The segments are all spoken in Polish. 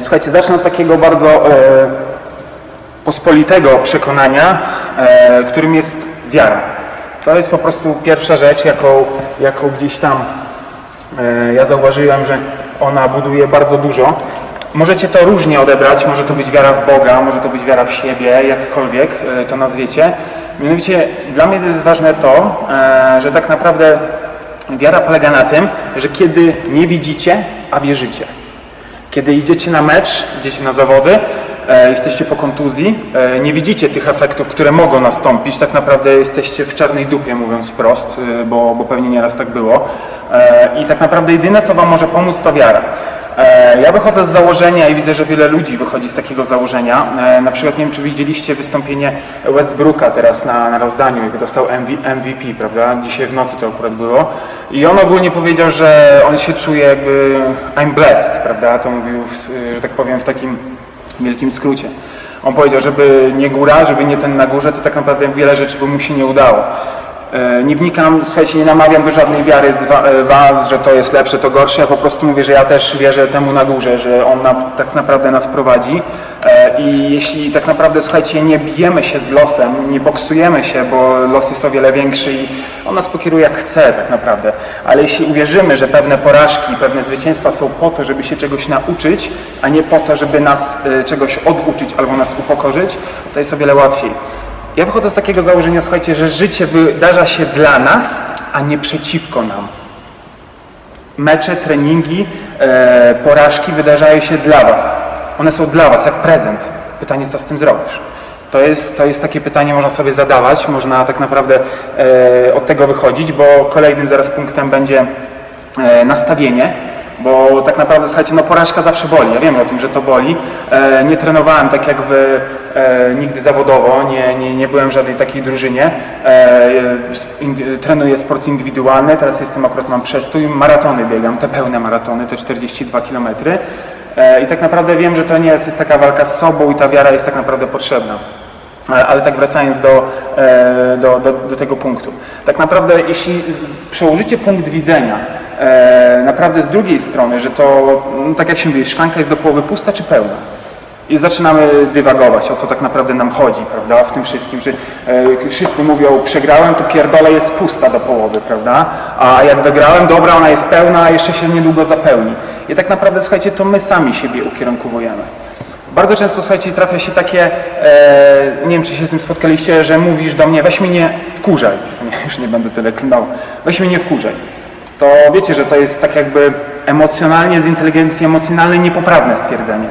Słuchajcie, zacznę od takiego bardzo pospolitego przekonania, którym jest wiara. To jest po prostu pierwsza rzecz, jaką, jaką gdzieś tam ja zauważyłem, że ona buduje bardzo dużo. Możecie to różnie odebrać, może to być wiara w Boga, może to być wiara w siebie, jakkolwiek to nazwiecie. Mianowicie dla mnie jest ważne to, że tak naprawdę wiara polega na tym, że kiedy nie widzicie, a wierzycie. Kiedy idziecie na mecz, idziecie na zawody, e, jesteście po kontuzji, e, nie widzicie tych efektów, które mogą nastąpić, tak naprawdę jesteście w czarnej dupie, mówiąc wprost, e, bo, bo pewnie nieraz tak było. I tak naprawdę jedyne, co Wam może pomóc, to wiara. E, ja wychodzę z założenia i widzę, że wiele ludzi wychodzi z takiego założenia. E, na przykład nie wiem, czy widzieliście wystąpienie Westbrooka teraz na, na rozdaniu, jak dostał MVP, prawda? Dzisiaj w nocy to akurat było. I on ogólnie powiedział, że on się czuje jakby I'm blessed, prawda? To mówił, że tak powiem, w takim wielkim skrócie. On powiedział, żeby nie góra, żeby nie ten na górze, to tak naprawdę wiele rzeczy by mu się nie udało. E, nie wnikam, słuchajcie, nie namawiam do żadnej wiary z e, Was, że to jest lepsze, to gorsze. Ja po prostu mówię, że ja też wierzę temu na górze, że On na, tak naprawdę nas prowadzi. E, I jeśli tak naprawdę, słuchajcie, nie bijemy się z losem, nie boksujemy się, bo los jest o wiele większy i On nas pokieruje jak chce tak naprawdę. Ale jeśli uwierzymy, że pewne porażki, pewne zwycięstwa są po to, żeby się czegoś nauczyć, a nie po to, żeby nas czegoś oduczyć albo nas upokorzyć, to jest o wiele łatwiej. Ja wychodzę z takiego założenia, słuchajcie, że życie wydarza się dla nas, a nie przeciwko nam. Mecze, treningi, e, porażki wydarzają się dla was. One są dla was, jak prezent. Pytanie, co z tym zrobisz? To jest, to jest takie pytanie, można sobie zadawać, można tak naprawdę e, od tego wychodzić, bo kolejnym zaraz punktem będzie e, nastawienie. Bo tak naprawdę, słuchajcie, no porażka zawsze boli. Ja wiem o tym, że to boli. E, nie trenowałem tak jak wy e, nigdy zawodowo, nie, nie, nie byłem w żadnej takiej drużynie. E, in, trenuję sport indywidualny, teraz jestem akurat mam przestój, maratony biegam, te pełne maratony, te 42 km. E, I tak naprawdę wiem, że to nie jest, jest taka walka z sobą i ta wiara jest tak naprawdę potrzebna. E, ale tak wracając do, e, do, do, do tego punktu. Tak naprawdę, jeśli przełożycie punkt widzenia naprawdę z drugiej strony, że to, no, tak jak się mówi, szklanka jest do połowy pusta czy pełna? I zaczynamy dywagować, o co tak naprawdę nam chodzi, prawda, w tym wszystkim, że e, wszyscy mówią, przegrałem, to pierdolę jest pusta do połowy, prawda, a jak wygrałem, dobra, ona jest pełna, a jeszcze się niedługo zapełni. I tak naprawdę, słuchajcie, to my sami siebie ukierunkowujemy. Bardzo często, słuchajcie, trafia się takie, e, nie wiem, czy się z tym spotkaliście, że mówisz do mnie, weź mnie nie wkurzaj, już nie będę tyle klnął, weź mnie nie wkurzaj to wiecie, że to jest tak jakby emocjonalnie, z inteligencji emocjonalnej niepoprawne stwierdzenie.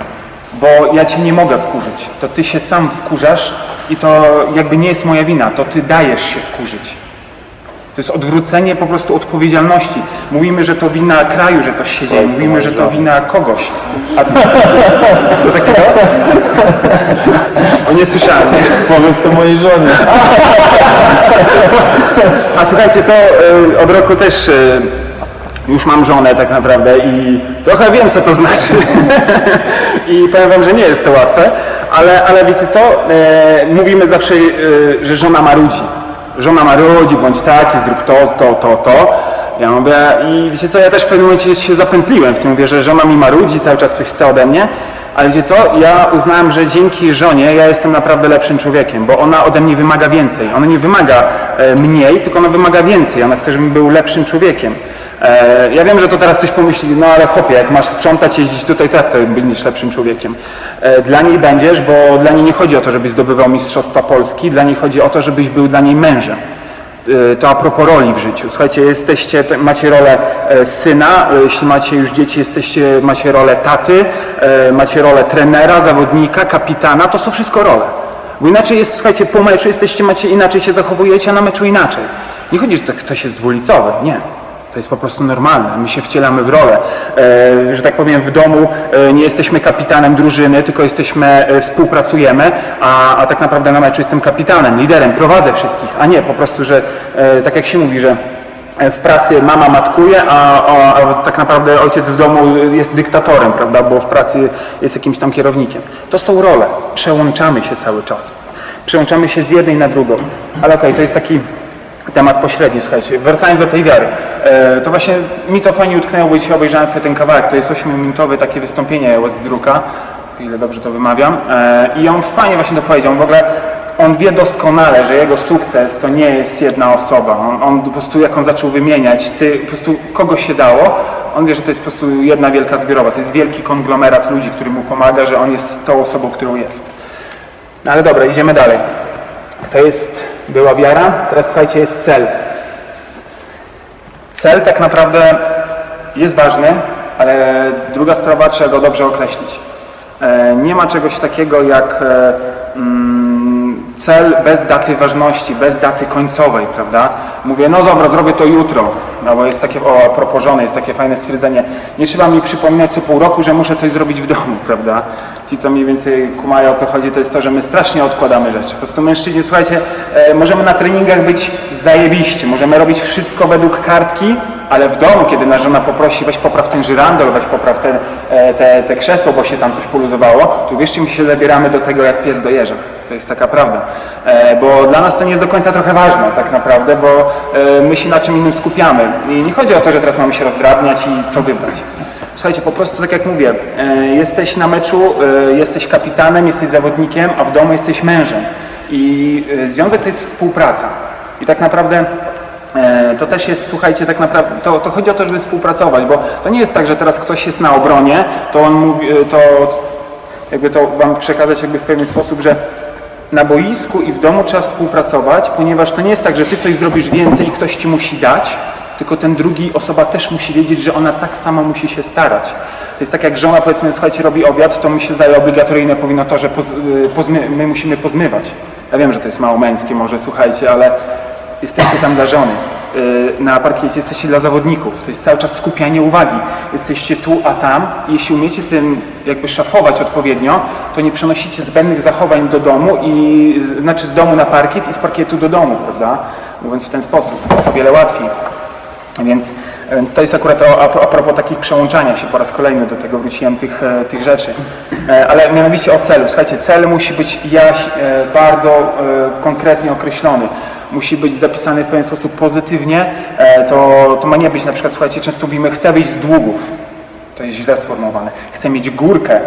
Bo ja cię nie mogę wkurzyć. To ty się sam wkurzasz i to jakby nie jest moja wina. To ty dajesz się wkurzyć. To jest odwrócenie po prostu odpowiedzialności. Mówimy, że to wina kraju, że coś się dzieje. Mówimy, że to wina kogoś. A to takiego? O nie słyszałem. Powiedz to mojej żonie. A słuchajcie, to y, od roku też y, już mam żonę tak naprawdę i trochę wiem, co to znaczy. I powiem wam, że nie jest to łatwe, ale, ale wiecie co? E, mówimy zawsze, że żona marudzi. Żona marudzi, bądź taki, zrób to, to, to, to. Ja mówię, i wiecie co, ja też w pewnym momencie się zapętliłem w tym, mówię, że żona mi marudzi, cały czas coś chce ode mnie, ale wiecie co, ja uznałem, że dzięki żonie ja jestem naprawdę lepszym człowiekiem, bo ona ode mnie wymaga więcej. Ona nie wymaga e, mniej, tylko ona wymaga więcej. Ona chce, żebym był lepszym człowiekiem. E, ja wiem, że to teraz ktoś pomyśli, no ale chłopie, jak masz sprzątać, jeździć tutaj, tak, to będziesz lepszym człowiekiem. E, dla niej będziesz, bo dla niej nie chodzi o to, żebyś zdobywał Mistrzostwa Polski, dla niej chodzi o to, żebyś był dla niej mężem. E, to a propos roli w życiu. Słuchajcie, jesteście, macie rolę syna, jeśli macie już dzieci, jesteście, macie rolę taty, macie rolę trenera, zawodnika, kapitana, to są wszystko role. Bo inaczej jest, słuchajcie, po meczu jesteście, macie inaczej się zachowujecie, a na meczu inaczej. Nie chodzi, że ktoś jest dwulicowy, nie. To jest po prostu normalne. My się wcielamy w rolę. E, że tak powiem, w domu e, nie jesteśmy kapitanem drużyny, tylko jesteśmy, e, współpracujemy, a, a tak naprawdę na meczu jestem kapitanem, liderem, prowadzę wszystkich, a nie po prostu, że tak jak się mówi, że w pracy mama matkuje, a, a, a, tak naprawdę ojciec w domu jest dyktatorem, prawda, bo w pracy jest jakimś tam kierownikiem. To są role. Przełączamy się cały czas. Przełączamy się z jednej na drugą. Ale okej, okay, to jest taki temat pośredni, słuchajcie, wracając do tej wiary, e, to właśnie mi to fajnie utknęło, bo dzisiaj obejrzałem sobie ten kawałek, to jest 8-minutowe takie wystąpienie Westbrooka, o ile dobrze to wymawiam, e, i on fajnie właśnie to powiedział, w ogóle on wie doskonale, że jego sukces to nie jest jedna osoba, on, on po prostu jak on zaczął wymieniać, ty, po prostu kogo się dało, on wie, że to jest po prostu jedna wielka zbiorowa, to jest wielki konglomerat ludzi, który mu pomaga, że on jest tą osobą, którą jest. No ale dobra, idziemy dalej. To jest, była wiara, teraz słuchajcie, jest cel. Cel tak naprawdę jest ważny, ale druga sprawa, trzeba go dobrze określić. E, Nie ma czegoś takiego jak e, mm, cel bez daty ważności, bez daty końcowej, prawda? Mówię, no dobra, zrobię to jutro, no bo jest takie, o, propos jest takie fajne stwierdzenie, nie trzeba mi przypominać co pół roku, że muszę coś zrobić w domu, prawda? Ci, co mniej więcej kumają o co chodzi, to jest to, że my strasznie odkładamy rzeczy. Po prostu mężczyźni, słuchajcie, e, możemy na treningach być zajebiście, możemy robić wszystko według kartki, ale w domu, kiedy nasza żona poprosi, weź popraw ten żyrandol, weź popraw te, e, te, te krzesło, bo się tam coś poluzowało, to wierzcie mi się zabieramy do tego jak pies do jeża. To jest taka prawda. E, Bo dla nas to nie jest do końca trochę ważne tak naprawdę, bo e, my się na czym innym skupiamy. I nie chodzi o to, że teraz mamy się rozdrabniać i co wybrać. Słuchajcie, po prostu tak jak mówię, jesteś na meczu, jesteś kapitanem, jesteś zawodnikiem, a w domu jesteś mężem. I związek to jest współpraca. I tak naprawdę To też jest, słuchajcie, tak naprawdę, to, to chodzi o to, żeby współpracować, bo to nie jest tak, że teraz ktoś jest na obronie, to on mówi, e, to jakby to wam przekazać jakby w pewien sposób, że na boisku i w domu trzeba współpracować, ponieważ to nie jest tak, że ty coś zrobisz więcej i ktoś ci musi dać, tylko ten drugi osoba też musi wiedzieć, że ona tak samo musi się starać. To jest tak jak żona powiedzmy, słuchajcie, robi obiad, to mi się zdaje obligatoryjne powinno to, że pozmy, my musimy pozmywać. Ja wiem, że to jest mało męskie może, słuchajcie, ale jesteście tam dla żony. Y, Na parkiecie jesteście dla zawodników. To jest cały czas skupianie uwagi. Jesteście tu, a tam. Jeśli umiecie tym jakby szafować odpowiednio, to nie przenosicie zbędnych zachowań do domu i znaczy z domu na parkiet i z parkietu do domu, prawda? Mówiąc w ten sposób. To jest o wiele łatwiej. Więc, więc to jest akurat o, a, propos takich przełączania się, po raz kolejny do tego wróciłem tych, e, tych rzeczy. E, Ale mianowicie o celu. Słuchajcie, cel musi być jaś, e, bardzo konkretnie określony. Musi być zapisany w pewien sposób pozytywnie. E, To, to ma nie być na przykład, słuchajcie, często mówimy, chcę wyjść z długów. To jest źle sformułowane. Chcę mieć górkę e,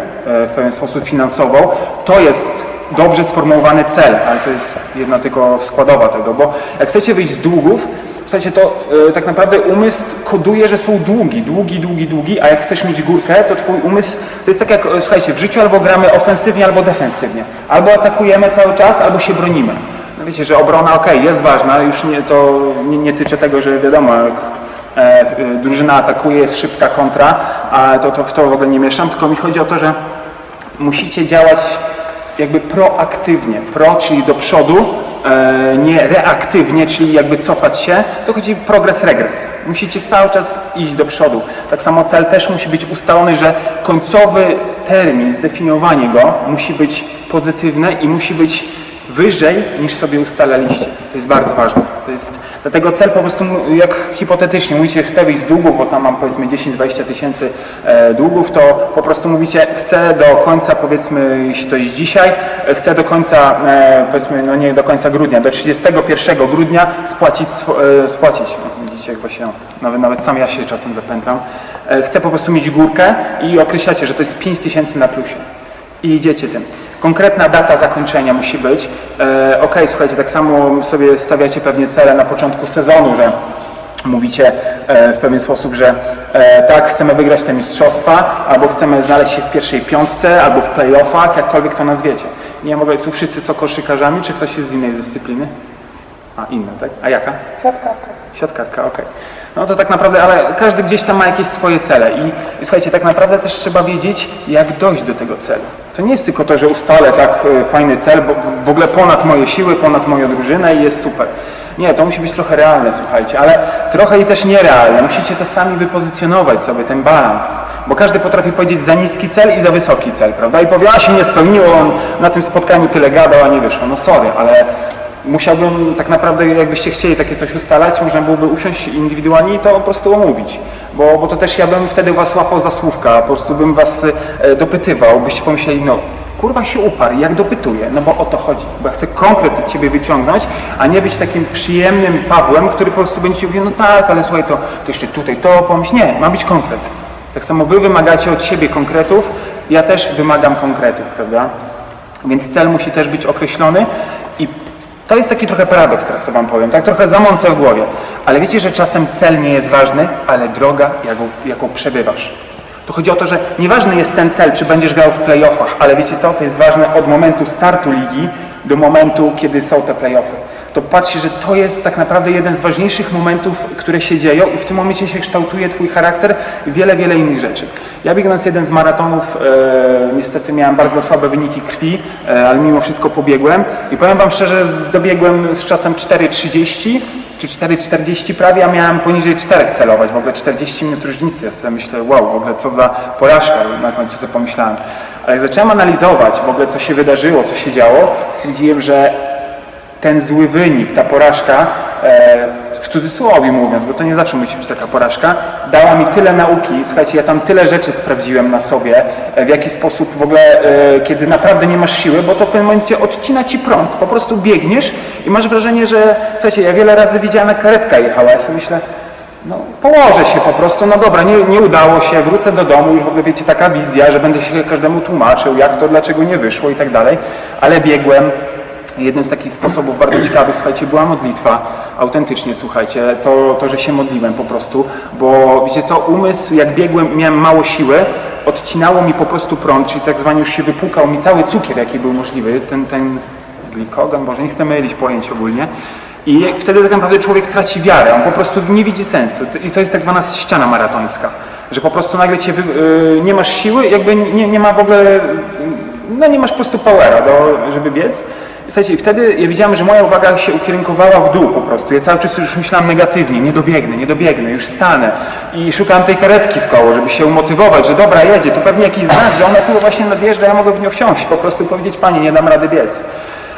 w pewien sposób finansową. To jest dobrze sformułowany cel, ale to jest jedna tylko składowa tego, bo jak chcecie wyjść z długów, Słuchajcie, to e, tak naprawdę umysł koduje, że są długi, długi, długi, długi, a jak chcesz mieć górkę, to twój umysł, to jest tak jak, słuchajcie, w życiu albo gramy ofensywnie, albo defensywnie. Albo atakujemy cały czas, albo się bronimy. No wiecie, że obrona, okej, jest ważna, już nie, to nie, nie tyczy tego, że wiadomo, jak e, drużyna atakuje, jest szybka kontra, a to, to w to w ogóle nie mieszam, tylko mi chodzi o to, że musicie działać jakby proaktywnie. Pro, czyli do przodu, e, nie reaktywnie, czyli jakby cofać się. To chodzi progres, regres. Musicie cały czas iść do przodu. Tak samo cel też musi być ustalony, że końcowy termin, zdefiniowanie go musi być pozytywne i musi być wyżej niż sobie ustalaliście. To jest bardzo ważne. To jest, dlatego cel po prostu, jak hipotetycznie mówicie, chcę wyjść z długów, bo tam mam powiedzmy 10-20 tysięcy e, długów, to po prostu mówicie, chcę do końca, powiedzmy, jeśli to jest dzisiaj, e, chcę do końca, e, powiedzmy, no nie do końca grudnia, do 31 grudnia spłacić, spłacić. No, widzicie, jak właśnie, nawet, nawet sam ja się czasem zapętlam. Chcę po prostu mieć górkę i określacie, że to jest 5 tysięcy na plusie i idziecie tym. Konkretna data zakończenia musi być. E, ok, słuchajcie, tak samo sobie stawiacie pewnie cele na początku sezonu, że mówicie e, w pewien sposób, że e, tak, chcemy wygrać te mistrzostwa, albo chcemy znaleźć się w pierwszej piątce, albo w playoffach, jakkolwiek to nazwiecie. Nie mogę, tu wszyscy są koszykarzami, czy ktoś jest z innej dyscypliny? A, inna, tak? A jaka? Siatkarka. Siatkarka, okej. No to tak naprawdę, ale każdy gdzieś tam ma jakieś swoje cele i, i słuchajcie, tak naprawdę też trzeba wiedzieć, jak dojść do tego celu. To nie jest tylko to, że ustalę tak e, fajny cel, bo w ogóle ponad moje siły, ponad moją drużynę i jest super. Nie, to musi być trochę realne, słuchajcie, ale trochę i też nierealne. Musicie to sami wypozycjonować sobie, ten balans. Bo każdy potrafi powiedzieć za niski cel i za wysoki cel, prawda? I powie, a się nie spełniło, on na tym spotkaniu tyle gadał, a nie wyszło. No sorry, ale musiałbym tak naprawdę, jakbyście chcieli takie coś ustalać, można byłoby usiąść indywidualnie i to po prostu omówić. Bo, bo to też ja bym wtedy was łapał za słówka, po prostu bym was e, dopytywał, byście pomyśleli, no kurwa się uparł, jak dopytuję, no bo o to chodzi, bo ja chcę konkret od Ciebie wyciągnąć, a nie być takim przyjemnym Pawłem, który po prostu będzie mówił, no tak, ale słuchaj, to, to jeszcze tutaj to pomyśl. Nie, ma być konkret. Tak samo Wy wymagacie od siebie konkretów, ja też wymagam konkretów, prawda? Więc cel musi też być określony to jest taki trochę paradoks, teraz co Wam powiem, tak trochę zamącę w głowie. Ale wiecie, że czasem cel nie jest ważny, ale droga, jaką, jaką przebywasz. Tu chodzi o to, że nieważny jest ten cel, czy będziesz grał w playoffach, ale wiecie co, to jest ważne od momentu startu ligi do momentu, kiedy są te playoffy. To patrzcie, że to jest tak naprawdę jeden z ważniejszych momentów, które się dzieją i w tym momencie się kształtuje Twój charakter i wiele, wiele innych rzeczy. Ja biegnąc jeden z maratonów, e, niestety miałem bardzo słabe wyniki krwi, e, ale mimo wszystko pobiegłem i powiem Wam szczerze, dobiegłem z czasem 4.30 czy 4,40 prawie, a miałem poniżej 4 celować, w ogóle 40 minut różnicy. Ja sobie myślę, wow, w ogóle co za porażka, na końcu sobie pomyślałem. Ale jak zacząłem analizować w ogóle, co się wydarzyło, co się działo, stwierdziłem, że ten zły wynik, ta porażka, e, w cudzysłowie mówiąc, bo to nie zawsze musi być taka porażka, dała mi tyle nauki, słuchajcie, ja tam tyle rzeczy sprawdziłem na sobie, e, w jaki sposób w ogóle, e, kiedy naprawdę nie masz siły, bo to w pewnym momencie odcina ci prąd, po prostu biegniesz i masz wrażenie, że, słuchajcie, ja wiele razy widziałem, jak karetka jechała, ja sobie myślę, no, położę się po prostu, no dobra, nie, nie udało się, wrócę do domu, już w ogóle wiecie, taka wizja, że będę się każdemu tłumaczył, jak to, dlaczego nie wyszło i tak dalej, ale biegłem, Jednym z takich sposobów bardzo ciekawych, słuchajcie, była modlitwa. Autentycznie, słuchajcie, to, to, że się modliłem po prostu, bo wiecie co, umysł, jak biegłem, miałem mało siły, odcinało mi po prostu prąd, czyli tak zwanie już się wypłukał mi cały cukier, jaki był możliwy, ten, ten glikogen, może nie chcę mylić pojęć ogólnie. I wtedy tak naprawdę człowiek traci wiarę, on po prostu nie widzi sensu. I to jest tak zwana ściana maratońska, że po prostu nagle cię, yy, nie masz siły, jakby nie, nie ma w ogóle, no nie masz po prostu powera, do, żeby biec. Słuchajcie, i wtedy ja widziałem, że moja uwaga się ukierunkowała w dół po prostu. Ja cały czas już myślałem negatywnie, nie dobiegnę, nie dobiegnę, już stanę. I szukałem tej karetki w koło, żeby się umotywować, że dobra, jedzie, to pewnie jakiś znak, że ona tu właśnie nadjeżdża, ja mogę w nią wsiąść, po prostu powiedzieć, Pani, nie dam rady biec.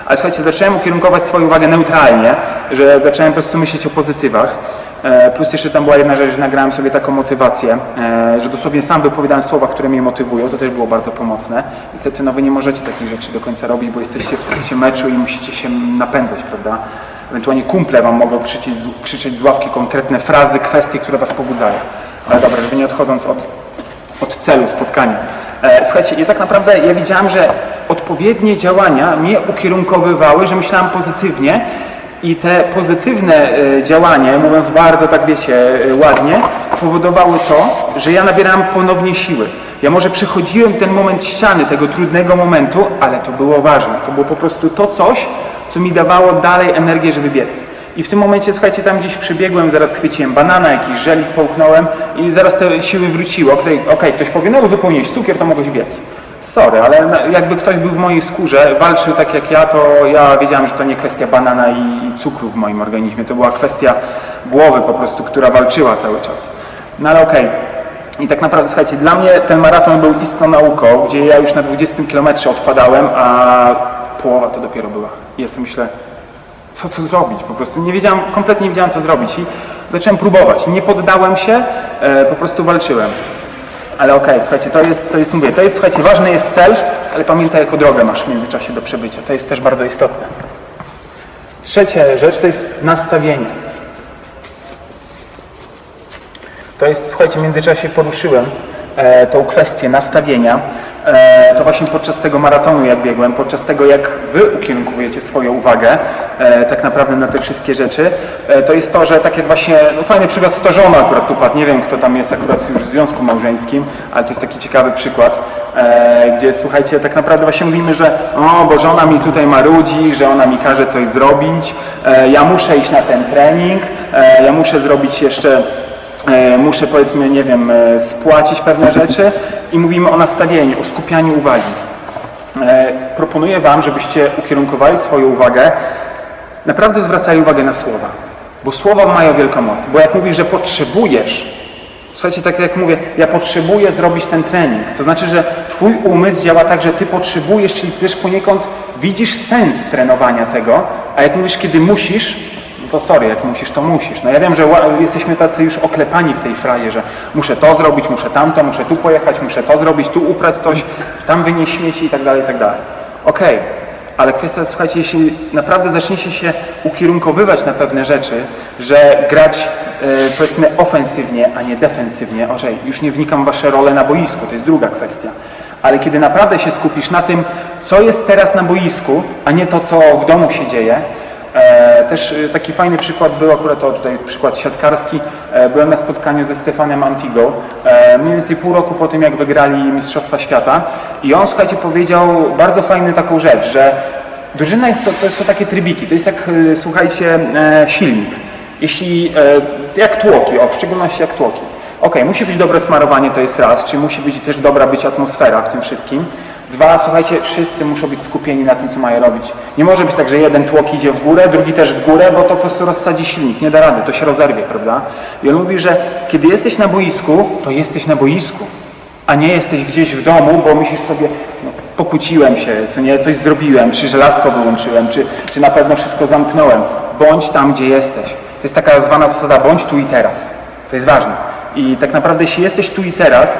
Ale słuchajcie, zacząłem ukierunkować swoją uwagę neutralnie, że zacząłem po prostu myśleć o pozytywach. E, plus jeszcze tam była jedna rzecz, że nagrałem sobie taką motywację, e, że dosłownie sam wypowiadałem słowa, które mnie motywują, to też było bardzo pomocne. Niestety no wy nie możecie takich rzeczy do końca robić, bo jesteście w trakcie meczu i musicie się napędzać, prawda? Ewentualnie kumple wam mogą krzyczeć, krzyczeć z ławki konkretne frazy, kwestie, które was pobudzają. Ale dobra, żeby nie odchodząc od, od celu spotkania. E, słuchajcie, i tak naprawdę ja widziałem, że odpowiednie działania mnie ukierunkowywały, że myślałem pozytywnie i te pozytywne e, działania, mówiąc bardzo tak wiecie, e, ładnie, powodowały to, że ja nabierałem ponownie siły. Ja może przechodziłem ten moment ściany, tego trudnego momentu, ale to było ważne. To było po prostu to coś, co mi dawało dalej energię, żeby biec. I w tym momencie, słuchajcie, tam gdzieś przebiegłem, zaraz schwyciłem banana, jakiś żelik połknąłem i zaraz te siły wróciły. Okej, okay, ktoś powie, no uzupełniłeś cukier, to mogłeś biec. Sorry, ale jakby ktoś był w mojej skórze, walczył tak jak ja, to ja wiedziałem, że to nie kwestia banana i cukru w moim organizmie, to była kwestia głowy po prostu, która walczyła cały czas. No ale okej. Okay. I tak naprawdę, słuchajcie, dla mnie ten maraton był istną nauką, gdzie ja już na 20 km odpadałem, a połowa to dopiero była. I ja sobie myślę, co tu zrobić? Po prostu nie wiedziałem, kompletnie nie wiedziałem, co zrobić. I zacząłem próbować. Nie poddałem się, e, po prostu walczyłem. Ale okej, okay, słuchajcie, to jest, to jest, mówię, to jest, słuchajcie, ważny jest cel, ale pamiętaj, jaką drogę masz w międzyczasie do przebycia. To jest też bardzo istotne. Trzecia rzecz to jest nastawienie. To jest, słuchajcie, w międzyczasie poruszyłem tą kwestię nastawienia. E, to właśnie podczas tego maratonu, jak biegłem, podczas tego, jak Wy ukierunkujecie swoją uwagę e, tak naprawdę na te wszystkie rzeczy, e, to jest to, że tak jak właśnie, no fajny przykład, to żona akurat tu padł, nie wiem kto tam jest akurat już w związku małżeńskim, ale to jest taki ciekawy przykład, gdzie słuchajcie, tak naprawdę właśnie mówimy, że o, bo żona mi tutaj marudzi, że ona mi każe coś zrobić, ja muszę iść na ten trening, ja muszę zrobić jeszcze E, muszę powiedzmy, nie wiem, e, spłacić pewne rzeczy i mówimy o nastawieniu, o skupianiu uwagi. E, proponuję Wam, żebyście ukierunkowali swoją uwagę, naprawdę zwracali uwagę na słowa, bo słowa mają wielką moc, bo jak mówisz, że potrzebujesz, słuchajcie, tak jak mówię, ja potrzebuję zrobić ten trening, to znaczy, że Twój umysł działa tak, że Ty potrzebujesz, czyli też poniekąd widzisz sens trenowania tego, a jak mówisz, kiedy musisz, to sorry, jak musisz, to musisz. No ja wiem, że jesteśmy tacy już oklepani w tej fraje, że muszę to zrobić, muszę tamto, muszę tu pojechać, muszę to zrobić, tu uprać coś, tam wynieść śmieci i tak dalej, i tak dalej. Okej, okay. ale kwestia, słuchajcie, jeśli naprawdę zaczniecie się ukierunkowywać na pewne rzeczy, że grać e, powiedzmy ofensywnie, a nie defensywnie, ożej, już nie wnikam w wasze role na boisku, to jest druga kwestia ale kiedy naprawdę się skupisz na tym, co jest teraz na boisku, a nie to, co w domu się dzieje, też e, taki fajny przykład był, akurat to tutaj przykład siatkarski, e, byłem na spotkaniu ze Stefanem Antigo, e, mniej więcej pół roku po tym, jak wygrali Mistrzostwa Świata i on, słuchajcie, powiedział bardzo fajną taką rzecz, że drużyna jest to, są takie trybiki, to jest jak, e, słuchajcie, e, silnik. Jeśli, jak tłoki, o, w szczególności jak tłoki. Ok, musi być dobre smarowanie, to jest raz, czyli musi być też dobra być atmosfera w tym wszystkim. Dwa, słuchajcie, wszyscy muszą być skupieni na tym, co mają robić. Nie może być tak, że jeden tłok idzie w górę, drugi też w górę, bo to po prostu rozsadzi silnik, nie da rady, to się rozerwie, prawda? I on mówi, że kiedy jesteś na boisku, to jesteś na boisku, a nie jesteś gdzieś w domu, bo myślisz sobie, no, pokłóciłem się, co nie, coś zrobiłem, czy żelazko wyłączyłem, czy, czy na pewno wszystko zamknąłem. Bądź tam, gdzie jesteś. To jest taka zwana zasada, bądź tu i teraz. To jest ważne. I tak naprawdę jeśli jesteś tu i teraz,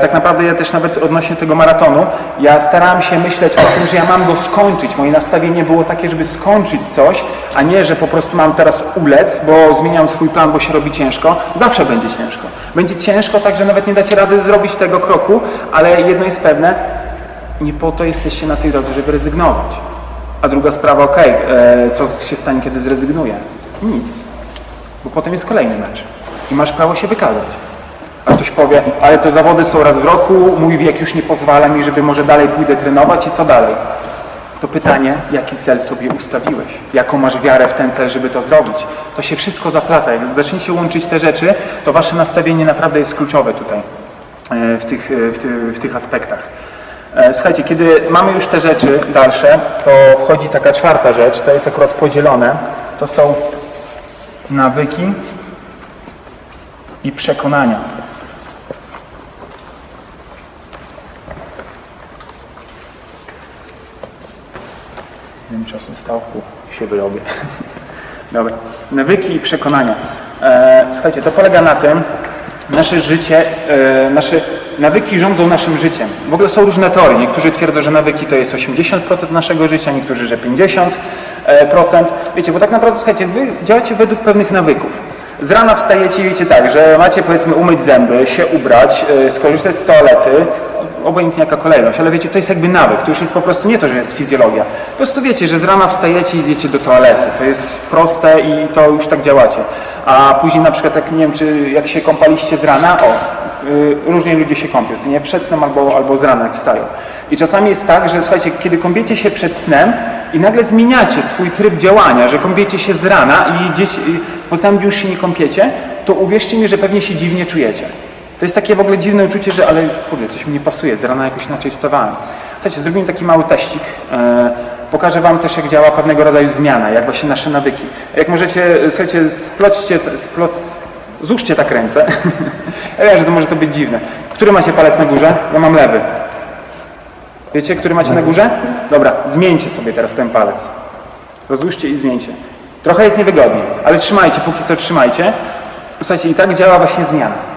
tak naprawdę ja też nawet odnośnie tego maratonu, ja starałem się myśleć o tym, że ja mam go skończyć. Moje nastawienie było takie, żeby skończyć coś, a nie, że po prostu mam teraz ulec, bo zmieniam swój plan, bo się robi ciężko. Zawsze będzie ciężko. Będzie ciężko tak, że nawet nie dacie rady zrobić tego kroku, ale jedno jest pewne, nie po to jesteście na tej drodze, żeby rezygnować. A druga sprawa, ok, e, co się stanie, kiedy zrezygnuję? Nic. Bo potem jest kolejny mecz i masz prawo się wykazać. A ktoś powie, ale to zawody są raz w roku, mój wiek już nie pozwala mi, żeby może dalej pójdę trenować i co dalej? To pytanie, jaki cel sobie ustawiłeś? Jaką masz wiarę w ten cel, żeby to zrobić? To się wszystko zaplata. Jak zaczniecie łączyć te rzeczy, to wasze nastawienie naprawdę jest kluczowe tutaj e, w tych, e, w, ty, w tych aspektach. E, słuchajcie, kiedy mamy już te rzeczy dalsze, to wchodzi taka czwarta rzecz, to jest akurat podzielone. To są nawyki, i przekonania. Czasu stałku się wyrobię. Dobra. Nawyki i przekonania. E, słuchajcie, to polega na tym, nasze życie, e, nasze nawyki rządzą naszym życiem. W ogóle są różne teorie. Niektórzy twierdzą, że nawyki to jest 80% naszego życia, niektórzy, że 50%. Wiecie, bo tak naprawdę, słuchajcie, wy działacie według pewnych nawyków. Z rana wstajecie i wiecie tak, że macie powiedzmy umyć zęby, się ubrać, skorzystać z toalety, obojętnie jaka kolejność, ale wiecie, to jest jakby nawyk, to już jest po prostu nie to, że jest fizjologia. Po prostu wiecie, że z rana wstajecie i idziecie do toalety, to jest proste i to już tak działacie. A później na przykład, jak nie wiem, czy jak się kąpaliście z rana, o, yy, różnie ludzie się kąpią, co nie, przed snem albo, albo z rana jak wstają. I czasami jest tak, że słuchajcie, kiedy kąpiecie się przed snem i nagle zmieniacie swój tryb działania, że kąpiecie się z rana i, i po całym dniu już się nie kąpiecie, to uwierzcie mi, że pewnie się dziwnie czujecie. To jest takie w ogóle dziwne uczucie, że ale kurde, coś mi nie pasuje, z rana jakoś inaczej wstawałem. Słuchajcie, zrobimy taki mały teścik. E, pokażę Wam też, jak działa pewnego rodzaju zmiana, jak właśnie nasze nawyki. Jak możecie, słuchajcie, sploćcie, złóżcie tak ręce. ja wiem, że to może to być dziwne. Który macie palec na górze? Ja mam lewy. Wiecie, który macie na górze? Dobra, zmieńcie sobie teraz ten palec. Rozłóżcie i zmieńcie. Trochę jest niewygodnie, ale trzymajcie, póki co trzymajcie. Słuchajcie, i tak działa właśnie zmiana.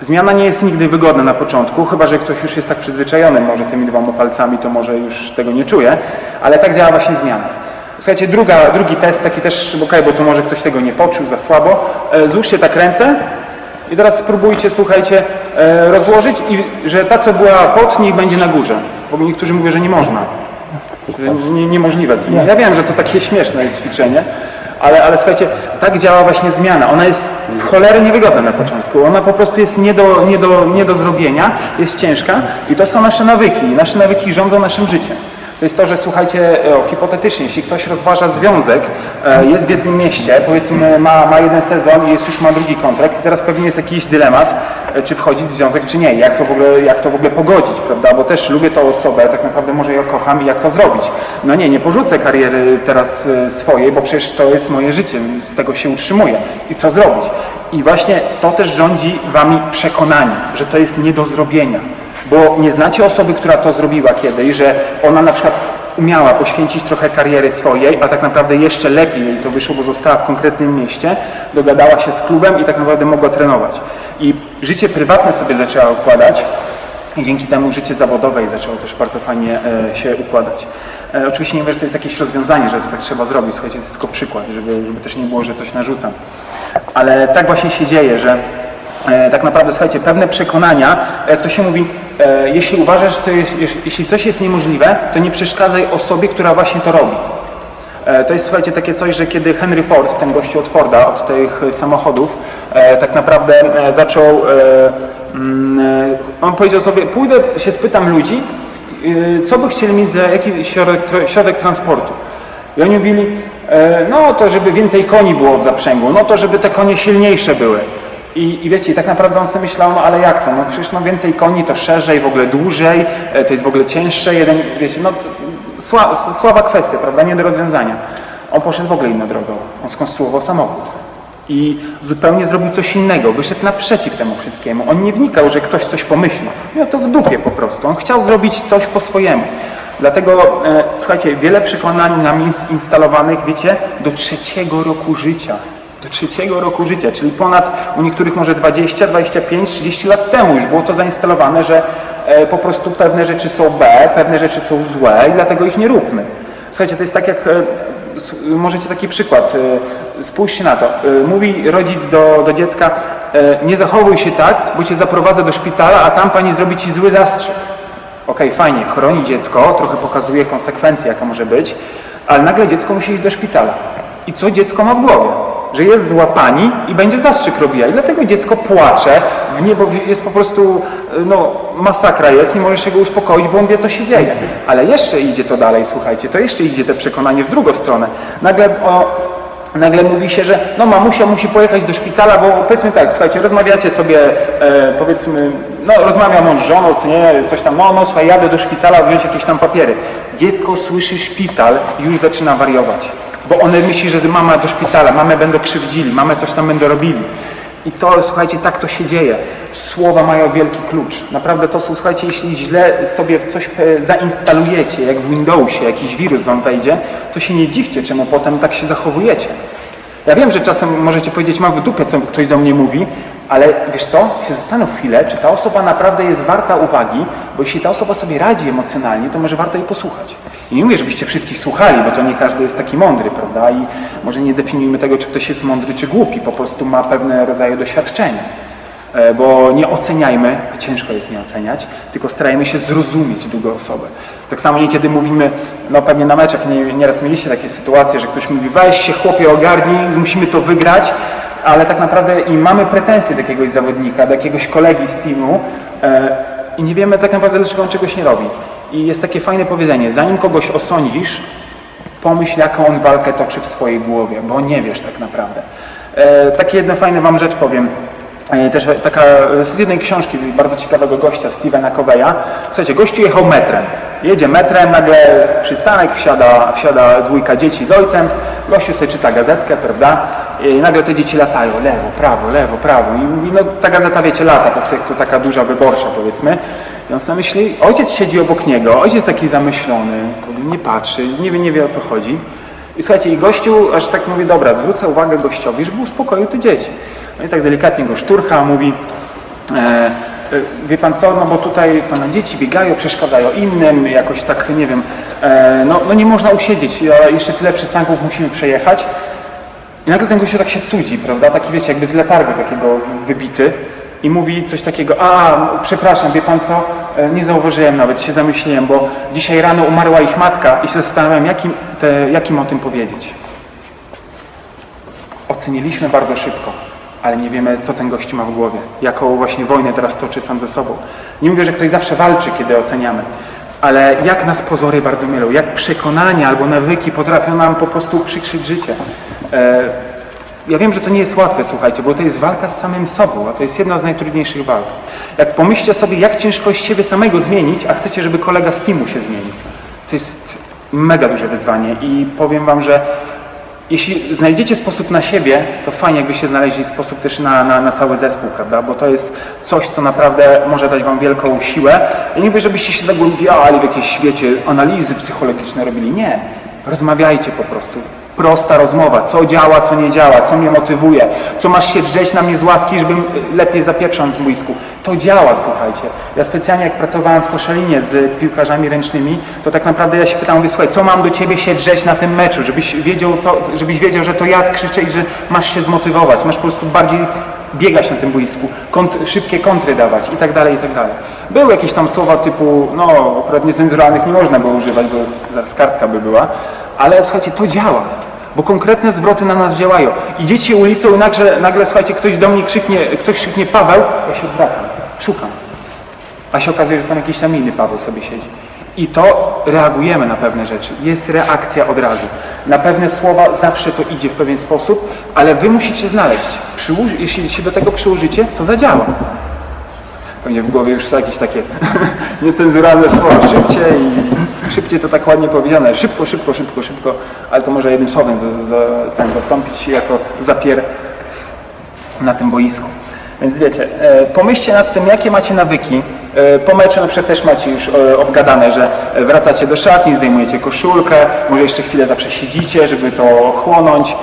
Zmiana nie jest nigdy wygodna na początku, chyba że ktoś już jest tak przyzwyczajony może tymi dwoma palcami, to może już tego nie czuje, ale tak działa właśnie zmiana. Słuchajcie, druga, drugi test, taki też, ok, bo tu może ktoś tego nie poczuł za słabo. E, złóżcie tak ręce i teraz spróbujcie, słuchajcie, e, rozłożyć i że ta, co była pod, niech będzie na górze. Bo niektórzy mówią, że nie można. Nie, niemożliwe. Ja wiem, że to takie śmieszne jest ćwiczenie, ale, ale słuchajcie, tak działa właśnie zmiana. Ona jest w cholerę niewygodna na początku. Ona po prostu jest nie do, nie, do, nie do zrobienia, jest ciężka i to są nasze nawyki. Nasze nawyki rządzą naszym życiem to jest to, że słuchajcie, o, hipotetycznie, jeśli ktoś rozważa związek, e, jest w jednym mieście, powiedzmy ma, ma jeden sezon i jest, już ma drugi kontrakt i teraz pewnie jest jakiś dylemat, e, czy wchodzić w związek, czy nie, jak to w ogóle, jak to w ogóle pogodzić, prawda, bo też lubię tą osobę, tak naprawdę może ją kocham i jak to zrobić. No nie, nie porzucę kariery teraz e, swojej, bo przecież to jest moje życie, z tego się utrzymuję. I co zrobić? I właśnie to też rządzi wami przekonanie, że to jest nie do zrobienia bo nie znacie osoby, która to zrobiła kiedyś, że ona na przykład umiała poświęcić trochę kariery swojej, a tak naprawdę jeszcze lepiej jej to wyszło, bo została w konkretnym mieście, dogadała się z klubem i tak naprawdę mogła trenować. I życie prywatne sobie zaczęła układać, i dzięki temu życie zawodowe zaczęło też bardzo fajnie e, się układać. E, oczywiście nie wiem, że to jest jakieś rozwiązanie, że to tak trzeba zrobić, słuchajcie, to jest tylko przykład, żeby, żeby też nie było, że coś narzucam. Ale tak właśnie się dzieje, że tak naprawdę, słuchajcie, pewne przekonania, jak to się mówi, e, jeśli uważasz, że jeśli coś jest niemożliwe, to nie przeszkadzaj osobie, która właśnie to robi. E, to jest, słuchajcie, takie coś, że kiedy Henry Ford, ten gościu od Forda, od tych samochodów, e, tak naprawdę e, zaczął Mm, on powiedział sobie, pójdę się spytam ludzi, co by chcieli mieć za jaki środek, środek transportu. I oni mówili, e, no to żeby więcej koni było w zaprzęgu, no to żeby te konie silniejsze były. I, I wiecie, tak naprawdę on sobie myślał, no ale jak to? No przecież no więcej koni to szerzej, w ogóle dłużej, e, to jest w ogóle cięższe, jeden, wiecie, no sła, słaba kwestia, prawda, nie do rozwiązania. On poszedł w ogóle inną drogą. On skonstruował samochód i zupełnie zrobił coś innego, wyszedł naprzeciw temu wszystkiemu. On nie wnikał, że ktoś coś pomyśli. Miał to w dupie po prostu. On chciał zrobić coś po swojemu. Dlatego, e, słuchajcie, wiele przekonań nam instalowanych, wiecie, do trzeciego roku życia. Do trzeciego roku życia, czyli ponad u niektórych może 20, 25, 30 lat temu już było to zainstalowane, że e, po prostu pewne rzeczy są B, pewne rzeczy są złe i dlatego ich nie róbmy. Słuchajcie, to jest tak jak e, możecie taki przykład, e, spójrzcie na to. Mówi rodzic do, do dziecka, nie zachowuj się tak, bo cię zaprowadzę do szpitala, a tam pani zrobi ci zły zastrzyk. Okej, okay, fajnie, chroni dziecko, trochę pokazuje konsekwencje, jaka może być, ale nagle dziecko musi iść do szpitala. I co dziecko ma w głowie? Że jest zła pani i będzie zastrzyk robiła. I dlatego dziecko płacze, w niebo jest po prostu, no masakra jest, nie możesz się go uspokoić, bo on wie, co się dzieje. Ale jeszcze idzie to dalej, słuchajcie, to jeszcze idzie te przekonanie w drugą stronę. Nagle o, nagle mówi się, że no mamusia musi pojechać do szpitala, bo powiedzmy tak, słuchajcie, rozmawiacie sobie, e, powiedzmy, no rozmawiam on z żoną, co nie, coś tam, no, no słuchaj, jadę do szpitala wziąć jakieś tam papiery. Dziecko słyszy szpital i już zaczyna wariować bo one myśli, że mama do szpitala, mamę będą krzywdzili, mamę coś tam będą robili. I to, słuchajcie, tak to się dzieje. Słowa mają wielki klucz. Naprawdę to słuchajcie, jeśli źle sobie coś e, zainstalujecie, jak w Windowsie jakiś wirus wam wejdzie, to się nie dziwcie, czemu potem tak się zachowujecie. Ja wiem, że czasem możecie powiedzieć, mam w dupie, co ktoś do mnie mówi, ale wiesz co, się zastanów chwilę, czy ta osoba naprawdę jest warta uwagi, bo jeśli ta osoba sobie radzi emocjonalnie, to może warto jej posłuchać. I nie mówię, żebyście wszystkich słuchali, bo to nie każdy jest taki mądry, prawda? I może nie definiujmy tego, czy ktoś jest mądry, czy głupi, po prostu ma pewne rodzaje doświadczenia. E, bo nie oceniajmy, ciężko jest nie oceniać, tylko starajmy się zrozumieć drugą osobę. Tak samo niekiedy mówimy, no pewnie na meczach nie, nieraz mieliście takie sytuacje, że ktoś mówi, weź się chłopie ogarnij, musimy to wygrać, ale tak naprawdę i mamy pretensje do jakiegoś zawodnika, do jakiegoś kolegi z teamu e, i nie wiemy tak naprawdę, dlaczego on czegoś nie robi. I jest takie fajne powiedzenie, zanim kogoś osądzisz, pomyśl, jaką on walkę toczy w swojej głowie, bo nie wiesz tak naprawdę. E, takie jedno fajne wam rzecz powiem. E, też taka z jednej książki bardzo ciekawego gościa, Stevena Coveya. Słuchajcie, gościu jechał metrem. Jedzie metrem, nagle przystanek, wsiada, wsiada dwójka dzieci z ojcem, gościu sobie czyta gazetkę, prawda? I nagle te dzieci latają, lewo, prawo, lewo, prawo. I no, ta gazeta, wiecie, lata, po prostu jak to taka duża wyborcza, powiedzmy. I on sobie myśli, ojciec siedzi obok niego, ojciec taki zamyślony, nie patrzy, nie wie, nie wie o co chodzi. I słuchajcie, i gościu aż tak mówi, dobra, zwrócę uwagę gościowi, żeby uspokoił te dzieci. No i tak delikatnie go szturcha, mówi, e, e, wie pan co, no bo tutaj pana dzieci biegają, przeszkadzają innym, jakoś tak, nie wiem, e, no, no nie można usiedzieć, jeszcze tyle przystanków musimy przejechać. I nagle ten gościu tak się cudzi, prawda, taki wiecie, jakby z letargu takiego wybity i mówi coś takiego, a przepraszam, wie pan co, e, nie zauważyłem nawet, się zamyśliłem, bo dzisiaj rano umarła ich matka i się zastanawiam, jakim, te, jakim o tym powiedzieć. Oceniliśmy bardzo szybko ale nie wiemy, co ten gość ma w głowie, jaką właśnie wojnę teraz toczy sam ze sobą. Nie mówię, że ktoś zawsze walczy, kiedy oceniamy, ale jak nas pozory bardzo mylą, jak przekonania albo nawyki potrafią nam po prostu przykrzyć życie. E, ja wiem, że to nie jest łatwe, słuchajcie, bo to jest walka z samym sobą, a to jest jedna z najtrudniejszych walk. Jak pomyślcie sobie, jak ciężko jest siebie samego zmienić, a chcecie, żeby kolega z teamu się zmienił. To jest mega duże wyzwanie i powiem wam, że jeśli znajdziecie sposób na siebie, to fajnie jakby się znaleźli sposób też na, na, na, cały zespół, prawda? Bo to jest coś, co naprawdę może dać wam wielką siłę. Ja nie mówię, żebyście się zagłębiali w jakieś świecie, analizy psychologiczne robili. Nie. Rozmawiajcie po prostu prosta rozmowa, co działa, co nie działa, co mnie motywuje, co masz się drzeć na mnie z ławki, żebym lepiej zapieprzał na tym boisku. To działa, słuchajcie. Ja specjalnie jak pracowałem w Koszalinie z piłkarzami ręcznymi, to tak naprawdę ja się pytam, mówię, słuchaj, co mam do ciebie się drzeć na tym meczu, żebyś wiedział, co, żebyś wiedział, że to ja krzyczę i że masz się zmotywować, masz po prostu bardziej biegać na tym boisku, kont szybkie kontry dawać i tak dalej, i tak dalej. Były jakieś tam słowa typu, no akurat niecenzuralnych nie można było używać, bo zaraz kartka by była, ale słuchajcie, to działa bo konkretne zwroty na nas działają. Idziecie ulicą nagle, nagle słuchajcie, ktoś do mnie krzyknie, ktoś krzyknie Paweł, ja się odwracam, szukam. A się okazuje, że tam jakiś tam inny Paweł sobie siedzi. I to reagujemy na pewne rzeczy. Jest reakcja od razu. Na pewne słowa zawsze to idzie w pewien sposób, ale wy musicie znaleźć. Przyłóż, jeśli się do tego przyłożycie, to zadziała. Pewnie w głowie już są jakieś takie niecenzuralne słowa. Szybciej i szybciej to tak ładnie powiedziane. Szybko, szybko, szybko, szybko, ale to może jednym słowem za, za, ten, zastąpić jako zapier na tym boisku. Więc wiecie, e, pomyślcie nad tym, jakie macie nawyki. E, po meczu na przykład też macie już e, obgadane, że wracacie do szatni, zdejmujecie koszulkę, może jeszcze chwilę zawsze siedzicie, żeby to chłonąć.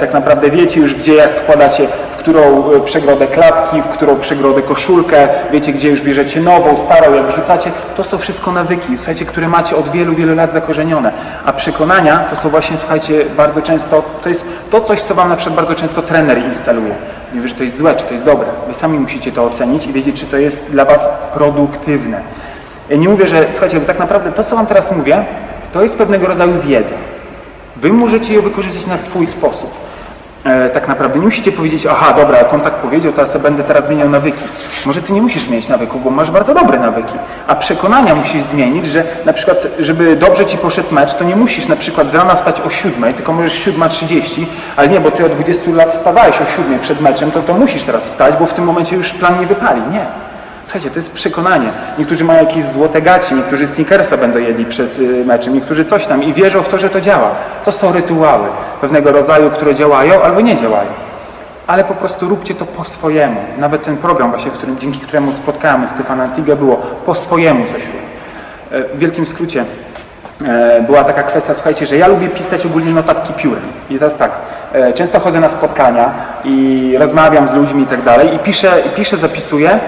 Tak naprawdę wiecie już, gdzie jak wkładacie którą e, przegrodę klapki, w którą przegrodę koszulkę, wiecie gdzie już bierzecie nową, starą, jak wrzucacie. To są wszystko nawyki, słuchajcie, które macie od wielu, wielu lat zakorzenione. A przekonania to są właśnie, słuchajcie, bardzo często, to jest to coś, co wam na przykład bardzo często trener instaluje. Nie wie, że to jest złe, czy to jest dobre. Wy sami musicie to ocenić i wiedzieć, czy to jest dla was produktywne. Nie mówię, że, słuchajcie, bo tak naprawdę to, co wam teraz mówię, to jest pewnego rodzaju wiedza. Wy możecie ją wykorzystać na swój sposób. E, tak naprawdę nie musicie powiedzieć, aha, dobra, jak on tak powiedział, to ja sobie będę teraz zmieniał nawyki. Może ty nie musisz zmienić nawyków, bo masz bardzo dobre nawyki, a przekonania musisz zmienić, że na przykład, żeby dobrze ci poszedł mecz, to nie musisz na przykład z rana wstać o siódmej, tylko możesz 7.30, ale nie, bo ty od 20 lat wstawałeś o siódmej przed meczem, to, to musisz teraz wstać, bo w tym momencie już plan nie wypali. Nie. Słuchajcie, to jest przekonanie. Niektórzy mają jakieś złote gaci, niektórzy sneakersa będą jedli przed y, meczem, niektórzy coś tam i wierzą w to, że to działa. To są rytuały pewnego rodzaju, które działają albo nie działają. Ale po prostu róbcie to po swojemu. Nawet ten program właśnie, którym, dzięki któremu spotkałem Stefana Antiga było po swojemu coś e, W wielkim skrócie e, była taka kwestia, słuchajcie, że ja lubię pisać ogólnie notatki piórem. I teraz tak, e, często chodzę na spotkania i rozmawiam z ludźmi i tak dalej i piszę, i piszę zapisuję,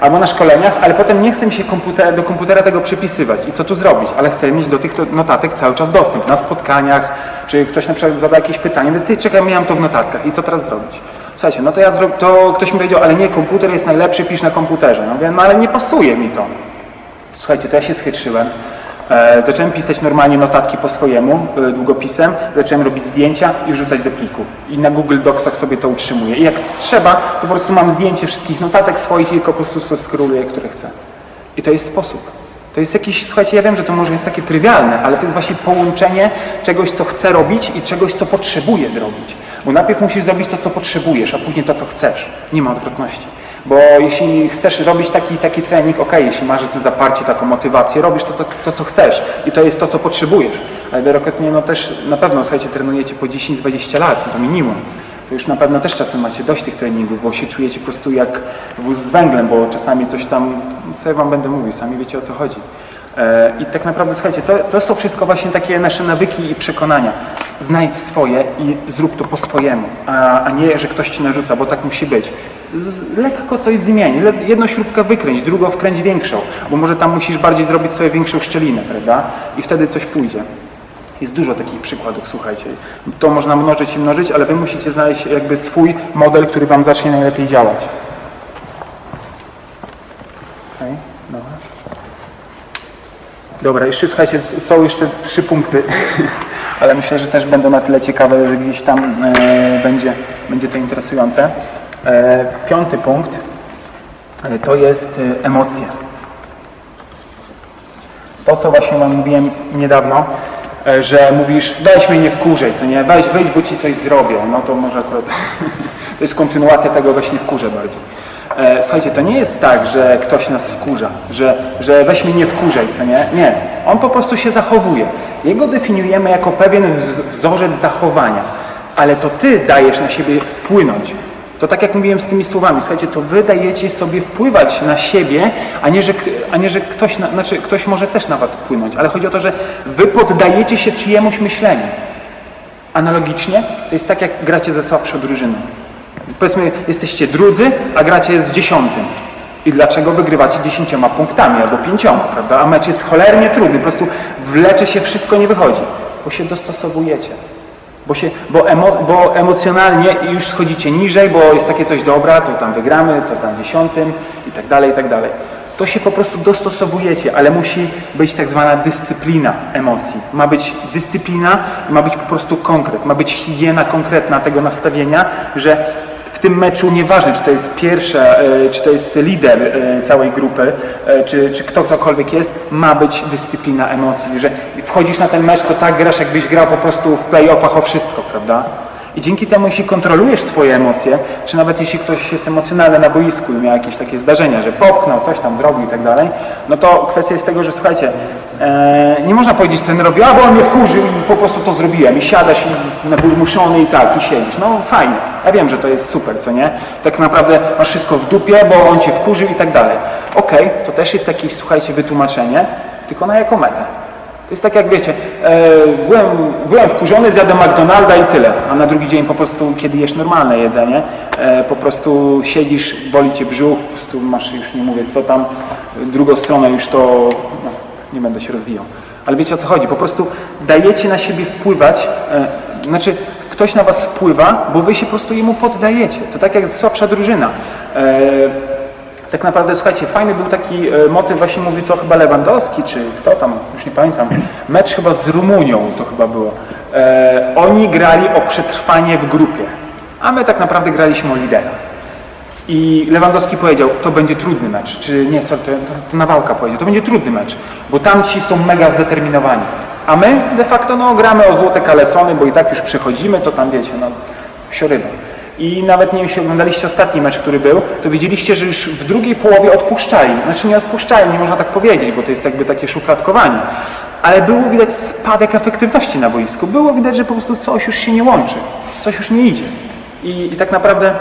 albo na szkoleniach, ale potem nie chcę mi się komputer, do komputera tego przypisywać. I co tu zrobić? Ale chcę mieć do tych notatek cały czas dostęp. Na spotkaniach, czy ktoś na przykład zada jakieś pytanie, no ty czekaj, miałem to w notatkach i co teraz zrobić? Słuchajcie, no to ja to ktoś mi powiedział, ale nie, komputer jest najlepszy, pisz na komputerze. No wiem, no ale nie pasuje mi to. Słuchajcie, to ja się schytrzyłem. E, zacząłem pisać normalnie notatki po swojemu, e, długopisem, zacząłem robić zdjęcia i wrzucać do pliku. I na Google Docsach sobie to utrzymuję. I jak trzeba, to po prostu mam zdjęcie wszystkich notatek swoich i po prostu skróluję, które chcę. I to jest sposób. To jest jakiś, słuchajcie, ja wiem, że to może jest takie trywialne, ale to jest właśnie połączenie czegoś, co chcę robić i czegoś, co potrzebuję zrobić. Bo najpierw musisz zrobić to, co potrzebujesz, a później to, co chcesz. Nie ma odwrotności. Bo jeśli chcesz robić taki, taki trening, ok, jeśli masz zaparcie, taką motywację, robisz to, to, to, co chcesz i to jest to, co potrzebujesz. Ale wielokrotnie no też na pewno, słuchajcie, trenujecie po 10-20 lat, to minimum. To już na pewno też czasem macie dość tych treningów, bo się czujecie po prostu jak wóz z węglem, bo czasami coś tam, co ja wam będę mówił, sami wiecie o co chodzi. E, I tak naprawdę, słuchajcie, to, to są wszystko właśnie takie nasze nawyki i przekonania. Znajdź swoje i zrób to po swojemu, a, a nie, że ktoś ci narzuca, bo tak musi być. Z, lekko coś zmień, jedną śrubkę wykręć, drugą wkręć większą, bo może tam musisz bardziej zrobić sobie większą szczelinę, prawda? I wtedy coś pójdzie. Jest dużo takich przykładów, słuchajcie. To można mnożyć i mnożyć, ale wy musicie znaleźć jakby swój model, który wam zacznie najlepiej działać. Okay, dobra. Dobra, jeszcze słuchajcie, są jeszcze trzy punkty, ale myślę, że też będą na tyle ciekawe, że gdzieś tam e, będzie, będzie to interesujące. E, piąty punkt e, to jest e, emocje. To, co właśnie Wam mówiłem niedawno, e, że mówisz, weź mnie nie wkurzej, co nie, weź, wyjdź, bo Ci coś zrobię. No to może akurat, to jest kontynuacja tego, weź nie wkurzę bardziej. E, słuchajcie, to nie jest tak, że ktoś nas wkurza, że, że weź mnie nie wkurzaj, co nie? Nie. On po prostu się zachowuje. Jego definiujemy jako pewien wzorzec zachowania. ale to ty dajesz na siebie wpłynąć. To tak jak mówiłem z tymi słowami, słuchajcie, to wy dajecie sobie wpływać na siebie, a nie, że, a nie, że ktoś, na, znaczy ktoś może też na was wpłynąć, ale chodzi o to, że wy poddajecie się czyjemuś myśleniu. Analogicznie to jest tak, jak gracie ze słabszą drużyną. Powiedzmy, jesteście drudzy, a gracie z dziesiątym. I dlaczego wygrywacie dziesięcioma punktami albo pięcioma, prawda? A mecz jest cholernie trudny, po prostu wlecze się, wszystko nie wychodzi, bo się dostosowujecie. Bo, się, bo, emo, bo emocjonalnie już schodzicie niżej, bo jest takie coś dobra, to tam wygramy, to tam dziesiątym i tak dalej, i tak dalej. To się po prostu dostosowujecie, ale musi być tak zwana dyscyplina emocji. Ma być dyscyplina, ma być po prostu konkret, ma być higiena konkretna tego nastawienia, że tym meczu nieważne, czy to jest pierwsza, e, czy to jest lider e, całej grupy, e, czy, czy kto ktokolwiek jest, ma być dyscyplina emocji, że wchodzisz na ten mecz, to tak grasz, jakbyś grał po prostu w playoffach o wszystko, prawda? I dzięki temu, jeśli kontrolujesz swoje emocje, czy nawet jeśli ktoś jest emocjonalny na boisku i miał jakieś takie zdarzenia, że popchnął, coś tam zrobił i tak dalej, no to kwestia jest tego, że słuchajcie, e, nie można powiedzieć trenerowi, a bo on mnie wkurzył i po prostu to zrobiłem i siadasz i wymuszony i tak, i siedzisz. No fajnie, ja wiem, że to jest super, co nie? Tak naprawdę masz wszystko w dupie, bo on cię wkurzył i tak dalej. Okej, okay, to też jest jakieś, słuchajcie, wytłumaczenie, tylko na jaką metę? To jest tak jak wiecie, e, byłem, byłem wkurzony, zjadłem McDonalda i tyle, a na drugi dzień po prostu, kiedy jesz normalne jedzenie, e, po prostu siedzisz, boli cię brzuch, po prostu masz, już nie mówię co tam, drugą stronę już to, no, nie będę się rozwijał. Ale wiecie o co chodzi, po prostu dajecie na siebie wpływać, e, znaczy ktoś na was wpływa, bo wy się po prostu jemu poddajecie. To tak jak słabsza drużyna. E, tak naprawdę, słuchajcie, fajny był taki e, motyw, właśnie mówił to chyba Lewandowski, czy kto tam, już nie pamiętam, mecz chyba z Rumunią to chyba było. Oni grali o przetrwanie w grupie, a my tak naprawdę graliśmy o lidera. I Lewandowski powiedział, to będzie trudny mecz, czy nie, sorry, to, to, Nawałka powiedział, to będzie trudny mecz, bo tamci są mega zdeterminowani. A my de facto no, gramy o złote kalesony, bo i tak już przechodzimy, to tam wiecie, no, sioryba. I nawet nie wiem, jeśli oglądaliście ostatni mecz, który był, to widzieliście, że już w drugiej połowie odpuszczali. Znaczy nie odpuszczali, nie można tak powiedzieć, bo to jest jakby takie szufladkowanie. Ale było widać spadek efektywności na boisku. Było widać, że po prostu coś już się nie łączy. Coś już nie idzie. I, i tak naprawdę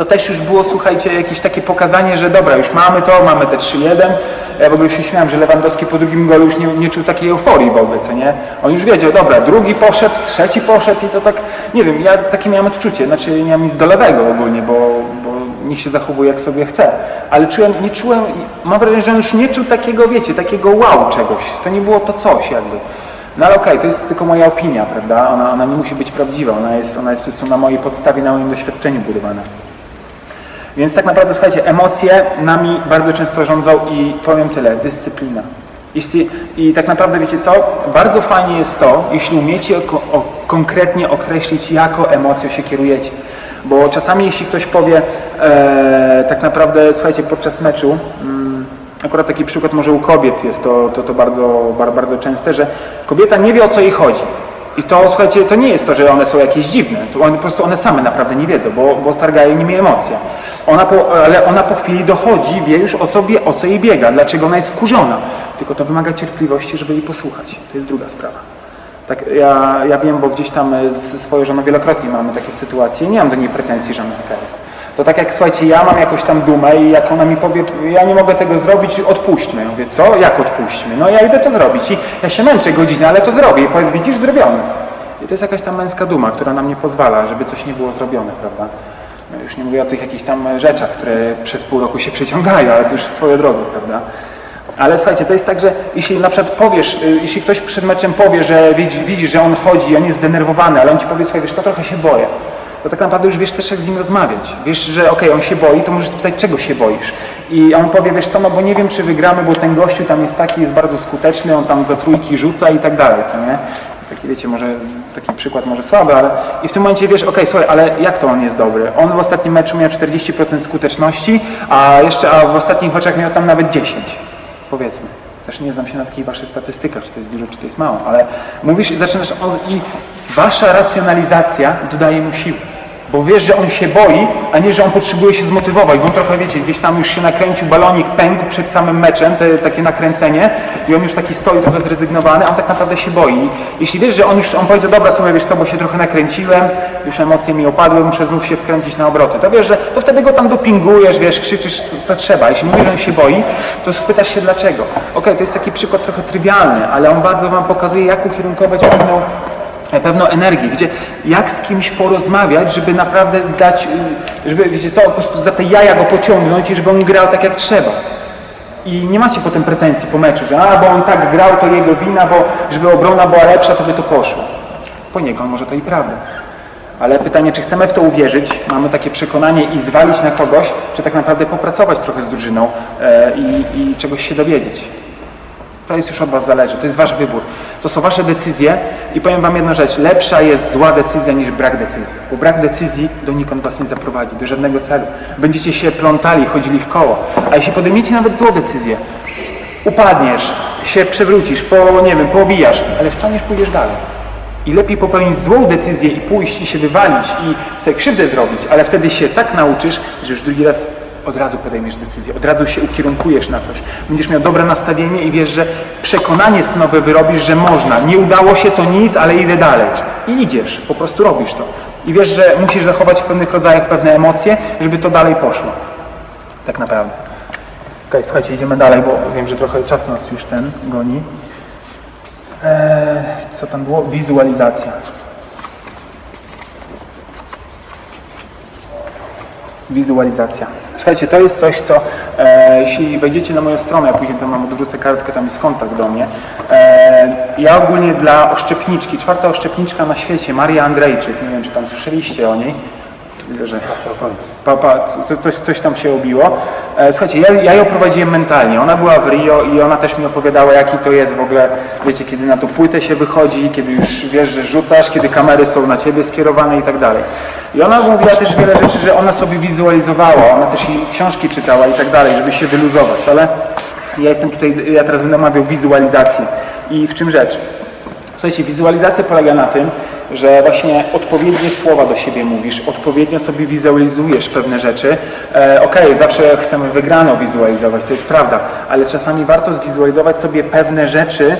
to też już było, słuchajcie, jakieś takie pokazanie, że dobra, już mamy to, mamy te 3-1. Ja w ogóle się śmiałem, że Lewandowski po drugim golu już nie, nie czuł takiej euforii w ogóle, co nie? On już wiedział, dobra, drugi poszedł, trzeci poszedł i to tak, nie wiem, ja takie miałem odczucie, znaczy nie miałem nic do lewego ogólnie, bo, bo niech się zachowuje jak sobie chce. Ale czułem, nie czułem, mam wrażenie, że on już nie czuł takiego, wiecie, takiego wow czegoś. To nie było to coś jakby. No ale okej, okay, to jest tylko moja opinia, prawda? Ona, ona nie musi być prawdziwa, ona jest, ona jest po prostu na mojej podstawie, na moim doświadczeniu budowana. Więc tak naprawdę, słuchajcie, emocje nami bardzo często rządzą i powiem tyle, dyscyplina. Jeśli, I tak naprawdę wiecie co? Bardzo fajnie jest to, jeśli umiecie o, o, konkretnie określić, jaką emocją się kierujecie. Bo czasami jeśli ktoś powie, e, tak naprawdę, słuchajcie, podczas meczu, mm, akurat taki przykład może u kobiet jest to, to, to bardzo, bardzo częste, że kobieta nie wie o co jej chodzi. I to, słuchajcie, to nie jest to, że one są jakieś dziwne. To one, po prostu one same naprawdę nie wiedzą, bo, bo targają nimi emocje. Ona po, ale ona po chwili dochodzi, wie już o co, o co jej biega, dlaczego ona jest wkurzona. Tylko to wymaga cierpliwości, żeby jej posłuchać. To jest druga sprawa. Tak, ja, ja wiem, bo gdzieś tam z swoją żoną wielokrotnie mamy takie sytuacje. Nie mam do niej pretensji, że ona taka jest. To tak jak, słuchajcie, ja mam jakąś tam dumę i jak ona mi powie, ja nie mogę tego zrobić, odpuśćmy. Ja mówię, co? Jak odpuśćmy? No ja idę to zrobić i ja się męczę godzinę, ale to zrobię. I powiedz, widzisz, zrobione. I to jest jakaś tam męska duma, która nam nie pozwala, żeby coś nie było zrobione, prawda? No już nie mówię o tych jakichś tam rzeczach, które przez pół roku się przeciągają, ale to już swoją drogą, prawda? Ale słuchajcie, to jest tak, że jeśli na przykład powiesz, y, jeśli ktoś przed meczem powie, że widzi, widzi że on chodzi, on jest zdenerwowany, ale on ci powie, słuchaj, wiesz co, trochę się boję to tak naprawdę już wiesz też jak z nim rozmawiać. Wiesz, że okej, okay, on się boi, to możesz spytać, czego się boisz. I on powie, wiesz co, no bo nie wiem, czy wygramy, bo ten gościu tam jest taki, jest bardzo skuteczny, on tam za trójki rzuca i tak dalej, co nie? Taki wiecie, może taki przykład może słaby, ale i w tym momencie wiesz, okej, okay, słuchaj, ale jak to on jest dobry? On w ostatnim meczu miał 40% skuteczności, a jeszcze a w ostatnich meczach miał tam nawet 10, powiedzmy. Też nie znam się na takich waszych statystykach, czy to jest dużo, czy to jest mało, ale mówisz i zaczynasz, i wasza racjonalizacja dodaje mu siły. Bo wiesz, że on się boi, a nie, że on potrzebuje się zmotywować, bo on trochę, wiecie, gdzieś tam już się nakręcił, balonik pękł przed samym meczem, te, takie nakręcenie i on już taki stoi trochę zrezygnowany, a on tak naprawdę się boi. Jeśli wiesz, że on już, on powiedział, dobra, słuchaj, wiesz co, bo się trochę nakręciłem, już emocje mi opadły, muszę znów się wkręcić na obroty, to wiesz, że to wtedy go tam dopingujesz, wiesz, krzyczysz co, co trzeba. Jeśli mówisz, że on się boi, to spytasz się dlaczego. Okej, to jest taki przykład trochę trywialny, ale on bardzo Wam pokazuje, jak ukierunkować pewną pewną energię, gdzie jak z kimś porozmawiać, żeby naprawdę dać, y, żeby wiecie co, po prostu za te jaja go pociągnąć i żeby on grał tak jak trzeba. I nie macie potem pretensji po meczu, że a, bo on tak grał, to jego wina, bo żeby obrona była lepsza, to by to poszło. Po niego może to i prawda. Ale pytanie, czy chcemy w to uwierzyć, mamy takie przekonanie i zwalić na kogoś, czy tak naprawdę popracować trochę z drużyną e, i, i czegoś się dowiedzieć. To jest już od Was zależy, to jest Wasz wybór. To są Wasze decyzje i powiem Wam jedną rzecz. Lepsza jest zła decyzja niż brak decyzji. Bo brak decyzji donikąd Was nie zaprowadzi, do żadnego celu. Będziecie się plątali, chodzili w koło. A jeśli podejmiecie nawet złą decyzję, upadniesz, się przewrócisz, po, nie wiem, poobijasz, ale wstaniesz, pójdziesz dalej. I lepiej popełnić złą decyzję i pójść i się wywalić i sobie krzywdę zrobić, ale wtedy się tak nauczysz, że już drugi raz od razu podejmiesz decyzję, od razu się ukierunkujesz na coś. Będziesz miał dobre nastawienie i wiesz, że przekonanie nowe wyrobisz, że można. Nie udało się to nic, ale idę dalej. I idziesz, po prostu robisz to. I wiesz, że musisz zachować w pewnych rodzajach pewne emocje, żeby to dalej poszło. Tak naprawdę. Ok, słuchajcie, idziemy dalej, bo wiem, że trochę czas nas już ten goni. Eee, co tam było? Wizualizacja. Wizualizacja. Słuchajcie, to jest coś, co e, jeśli wejdziecie na moją stronę, ja później tam mam odwrócę kartkę, tam jest kontakt do mnie. E, ja ogólnie dla oszczepniczki, czwarta oszczepniczka na świecie, Maria Andrejczyk, nie wiem, czy tam słyszeliście o niej. Że papa, coś, coś tam się obiło. E, słuchajcie, ja, ja ją prowadziłem mentalnie. Ona była w Rio i ona też mi opowiadała, jaki to jest w ogóle, wiecie, kiedy na to płytę się wychodzi, kiedy już wiesz, że rzucasz, kiedy kamery są na ciebie skierowane i tak dalej. I ona mówiła też wiele rzeczy, że ona sobie wizualizowała, ona też i książki czytała i tak dalej, żeby się wyluzować, ale ja jestem tutaj, ja teraz będę omawiał wizualizację. I w czym rzecz? Słuchajcie, wizualizacja polega na tym, że właśnie odpowiednie słowa do siebie mówisz, odpowiednio sobie wizualizujesz pewne rzeczy. E, Okej, okay, zawsze chcemy wygraną wizualizować, to jest prawda, ale czasami warto zwizualizować sobie pewne rzeczy,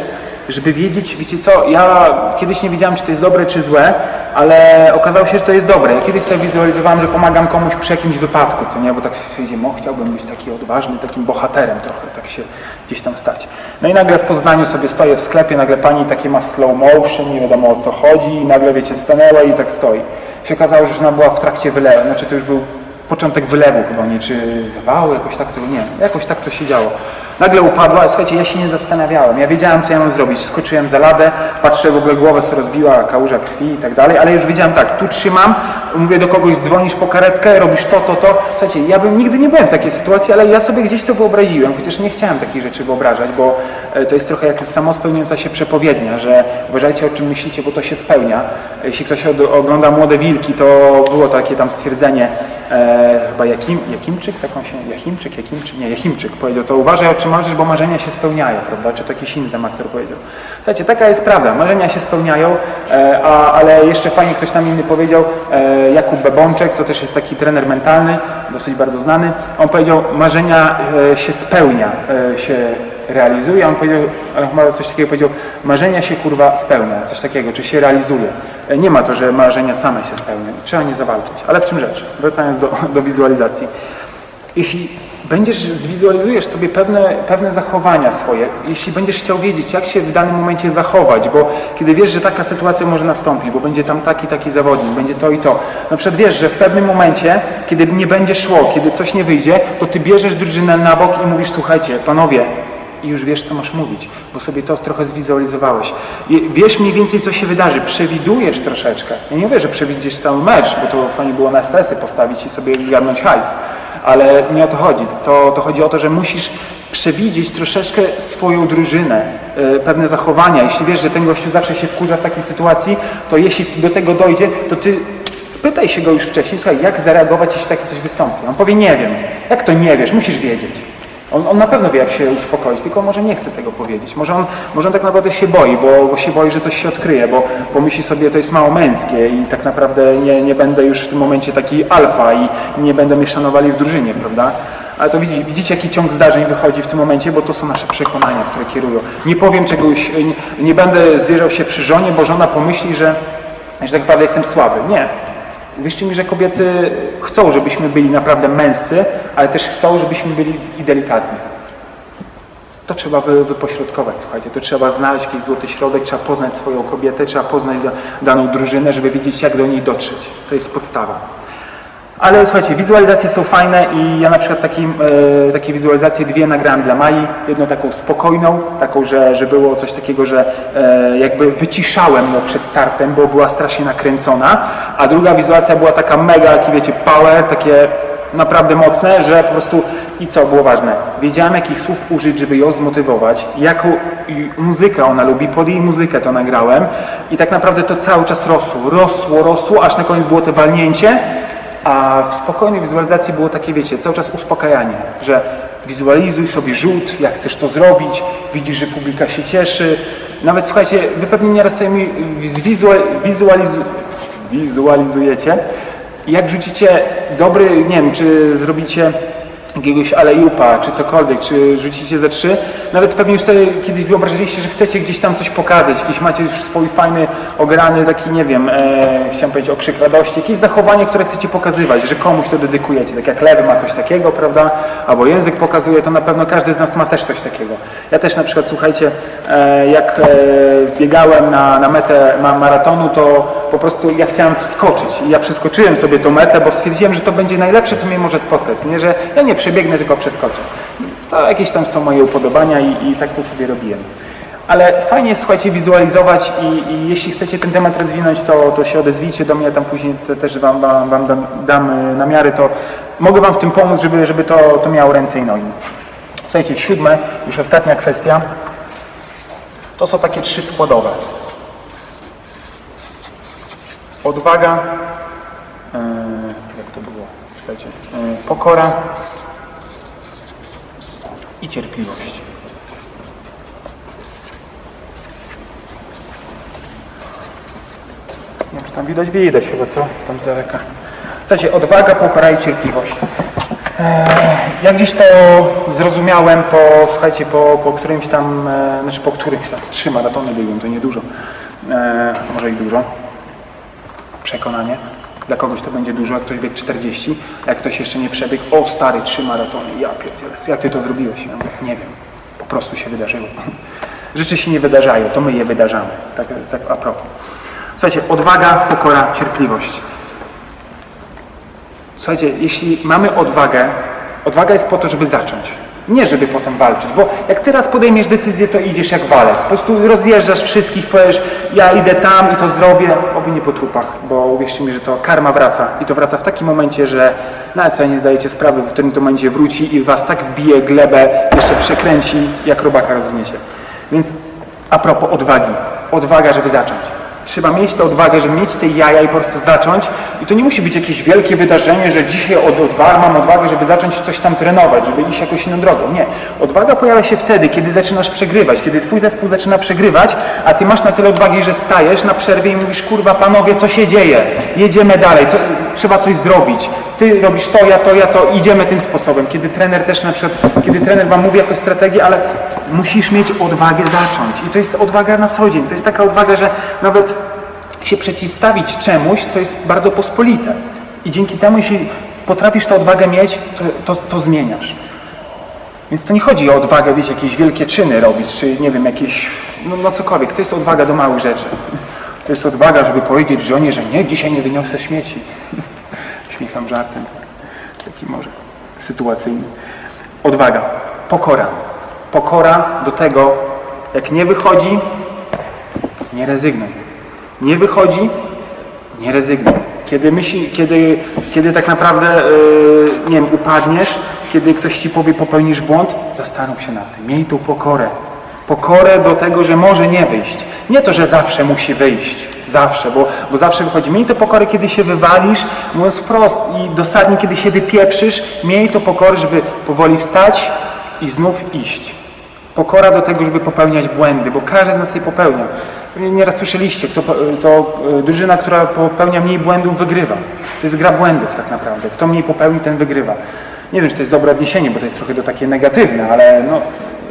żeby wiedzieć, wiecie co, ja kiedyś nie wiedziałem, czy to jest dobre, czy złe, ale okazało się, że to jest dobre. Ja kiedyś sobie wizualizowałem, że pomagam komuś przy jakimś wypadku, co nie, bo tak się idzie, no chciałbym być taki odważny, takim bohaterem trochę, tak się gdzieś tam stać. No i nagle w Poznaniu sobie stoję w sklepie, nagle pani takie ma slow motion, nie wiadomo o co chodzi i nagle, wiecie, stanęła i tak stoi. Się okazało, że ona była w trakcie wylewu, znaczy to już był początek wylewu chyba, nie, czy zawału, jakoś tak to, nie, jakoś tak to się działo. Nagle upadła, słuchajcie, ja się nie zastanawiałem. Ja wiedziałem, co ja mam zrobić. Skoczyłem za ladę, patrzę, w ogóle głowę sobie rozbiła, kałuża krwi i tak dalej, ale już wiedziałem tak, tu trzymam, mówię do kogoś, dzwonisz po karetkę, robisz to, to, to. Słuchajcie, ja bym nigdy nie byłem w takiej sytuacji, ale ja sobie gdzieś to wyobraziłem, chociaż nie chciałem takich rzeczy wyobrażać, bo e, to jest trochę jak samospełniająca się przepowiednia, że uważajcie o czym myślicie, bo to się spełnia. Jeśli ktoś ogląda Młode Wilki, to było takie tam stwierdzenie, e, chyba Jakim, Jakimczyk, taką się, Jakimczyk, Jakimczyk, nie, Jakimczyk powiedział, to uważaj o czym marzysz, bo marzenia się spełniają, prawda? Czy to jakiś inny tam aktor powiedział. Słuchajcie, taka jest prawda, marzenia się spełniają, e, a, ale jeszcze fajnie ktoś tam inny powiedział, e, Jakub Bebączek, to też jest taki trener mentalny, dosyć bardzo znany, on powiedział, marzenia e, się spełnia, e, się realizuje, on powiedział, ale chyba coś takiego powiedział, marzenia się kurwa spełnia, coś takiego, czy się realizuje. E, nie ma to, że marzenia same się spełnią, trzeba nie zawalczyć. Ale w czym rzecz? Wracając do, do wizualizacji. Jeśli będziesz, zwizualizujesz sobie pewne, pewne zachowania swoje, jeśli będziesz chciał wiedzieć, jak się w danym momencie zachować, bo kiedy wiesz, że taka sytuacja może nastąpić, bo będzie tam taki, taki zawodnik, będzie to i to, na przykład wiesz, że w pewnym momencie, kiedy nie będzie szło, kiedy coś nie wyjdzie, to ty bierzesz drużynę na bok i mówisz, słuchajcie, panowie, i już wiesz, co masz mówić, bo sobie to trochę zwizualizowałeś. Wiesz mniej więcej, co się wydarzy, przewidujesz troszeczkę. Ja nie mówię, że przewidzisz cały mecz, bo to fajnie było na stresy postawić i sobie zgarnąć hajs, ale nie o to chodzi. To, to chodzi o to, że musisz przewidzieć troszeczkę swoją drużynę, yy, pewne zachowania. Jeśli wiesz, że ten gościu zawsze się wkurza w takiej sytuacji, to jeśli do tego dojdzie, to ty spytaj się go już wcześniej, słuchaj, jak zareagować, jeśli takie coś wystąpi. On powie, nie wiem. Jak to nie wiesz? Musisz wiedzieć. On, on na pewno wie, jak się uspokoić, tylko może nie chce tego powiedzieć. Może on, może on tak naprawdę się boi, bo, bo się boi, że coś się odkryje, bo, bo myśli sobie, to jest mało męskie i tak naprawdę nie, nie będę już w tym momencie taki alfa i nie będą mnie szanowali w drużynie, prawda? Ale to widzicie, widzicie, jaki ciąg zdarzeń wychodzi w tym momencie, bo to są nasze przekonania, które kierują. Nie powiem czegoś, nie, nie będę zwierzał się przy żonie, bo żona pomyśli, że, że tak naprawdę jestem słaby. Nie. Wierzcie mi, że kobiety chcą, żebyśmy byli naprawdę męscy, ale też chcą, żebyśmy byli i delikatni. To trzeba wy, wypośrodkować, słuchajcie, to trzeba znaleźć jakiś złoty środek, trzeba poznać swoją kobietę, trzeba poznać daną drużynę, żeby wiedzieć, jak do niej dotrzeć. To jest podstawa. Ale słuchajcie, wizualizacje są fajne i ja na przykład taki, e, takie wizualizacje dwie nagrałem dla Mai. Jedną taką spokojną, taką, że, że było coś takiego, że e, jakby wyciszałem ją przed startem, bo była strasznie nakręcona, a druga wizualizacja była taka mega, jak wiecie, power, takie naprawdę mocne, że po prostu i co było ważne, wiedziałem jakich słów użyć, żeby ją zmotywować, jaką muzykę ona lubi, pod jej muzykę to nagrałem. I tak naprawdę to cały czas rosło, rosło, rosło, aż na koniec było to walnięcie a w spokojnej wizualizacji było takie, wiecie, cały czas uspokajanie, że wizualizuj sobie rzut, jak chcesz to zrobić, widzisz, że publika się cieszy. Nawet słuchajcie, wy pewnie nieraz sobie wizualizu wizualizujecie, jak rzucicie dobry, nie wiem, czy zrobicie jakiegoś alejupa, czy cokolwiek, czy rzucicie ze trzy, nawet pewnie już sobie kiedyś wyobrażaliście, że chcecie gdzieś tam coś pokazać, jakiś macie już swój fajny, ograny taki, nie wiem, e, chciałem powiedzieć okrzyk radości, jakieś zachowanie, które chcecie pokazywać, że komuś to dedykujecie, tak jak lewy ma coś takiego, prawda, albo język pokazuje, to na pewno każdy z nas ma też coś takiego. Ja też na przykład, słuchajcie, e, jak e, biegałem na, na metę maratonu, to po prostu ja chciałem wskoczyć. I ja przeskoczyłem sobie tą metę, bo stwierdziłem, że to będzie najlepsze, co mnie może spotkać, nie, że ja nie przebiegnę, tylko przeskoczę. To jakieś tam są moje upodobania i, i tak to sobie robiłem. Ale fajnie słuchajcie, wizualizować i, i, jeśli chcecie ten temat rozwinąć, to, to się odezwijcie do mnie, tam później też Wam, wam, wam dam, dam y, namiary, to mogę Wam w tym pomóc, żeby, żeby to, to miało ręce i nogi. Słuchajcie, siódme, już ostatnia kwestia, to są takie trzy składowe. Odwaga, yy, jak to było, słuchajcie, yy, pokora, i cierpliwość. Nie wiem, tam widać, widać chyba, co? Tam z daleka. Słuchajcie, odwaga, pokora i cierpliwość. Eee, jak gdzieś to zrozumiałem po, słuchajcie, po, po którymś tam, e, znaczy po którymś tam, trzy maratony byłem, to niedużo, e, może i dużo, przekonanie. Dla kogoś to będzie dużo, jak ktoś biegł 40, a jak ktoś jeszcze nie przebiegł, o stary, trzy maratony, ja pierdzielę, jak ty to zrobiłeś? Ja mówię, nie wiem, po prostu się wydarzyło. Rzeczy się nie wydarzają, to my je wydarzamy. Tak, tak a propos. Słuchajcie, odwaga, pokora, cierpliwość. Słuchajcie, jeśli mamy odwagę, odwaga jest po to, żeby zacząć. Nie, żeby potem walczyć, bo jak teraz podejmiesz decyzję, to idziesz jak walec. Po prostu rozjeżdżasz wszystkich, powiesz, ja idę tam i to zrobię, oby nie po trupach, bo uwierzcie mi, że to karma wraca. I to wraca w takim momencie, że nawet sobie nie zdajecie sprawy, w którym to momencie wróci i was tak wbije glebę, jeszcze przekręci, jak robaka rozwiniecie. Więc a propos odwagi. Odwaga, żeby zacząć. Trzeba mieć tę odwagę, żeby mieć te jaja i po prostu zacząć. I to nie musi być jakieś wielkie wydarzenie, że dzisiaj od, mam odwagę, żeby zacząć coś tam trenować, żeby iść jakąś inną drogą. Nie. Odwaga pojawia się wtedy, kiedy zaczynasz przegrywać, kiedy twój zespół zaczyna przegrywać, a ty masz na tyle odwagi, że stajesz na przerwie i mówisz, kurwa panowie, co się dzieje? Jedziemy dalej, co, trzeba coś zrobić. Ty robisz to, ja to, ja to, idziemy tym sposobem. Kiedy trener też na przykład, kiedy trener wam mówi jakąś strategię, ale musisz mieć odwagę zacząć. I to jest odwaga na co dzień. To jest taka odwaga, że nawet się przeciwstawić czemuś, co jest bardzo pospolite. I dzięki temu, jeśli potrafisz tę odwagę mieć, to, to, to zmieniasz. Więc to nie chodzi o odwagę, wiecie, jakieś wielkie czyny robić, czy nie wiem, jakieś, no, no cokolwiek. To jest odwaga do małych rzeczy. To jest odwaga, żeby powiedzieć żonie, że nie, dzisiaj nie wyniosę śmieci. Śmiecham żartem. Taki może sytuacyjny. Odwaga. Pokora. Pokora do tego, jak nie wychodzi, nie rezygnuj. Nie wychodzi, nie rezygnuj. Kiedy, myśli, kiedy, kiedy tak naprawdę, yy, nie wiem, upadniesz, kiedy ktoś ci powie, popełnisz błąd, zastanów się nad tym. Miej tą pokorę. Pokorę do tego, że może nie wyjść. Nie to, że zawsze musi wyjść. Zawsze, bo, bo zawsze wychodzi. Miej to pokorę, kiedy się wywalisz, mówiąc wprost i dosadnie, kiedy się wypieprzysz. Miej to pokorę, żeby powoli wstać, i znów iść. Pokora do tego, żeby popełniać błędy, bo każdy z nas je popełnia. Nieraz słyszeliście, kto, to e, drużyna, która popełnia mniej błędów, wygrywa. To jest gra błędów tak naprawdę. Kto mniej popełni, ten wygrywa. Nie wiem, czy to jest dobre odniesienie, bo to jest trochę do takie negatywne, ale no,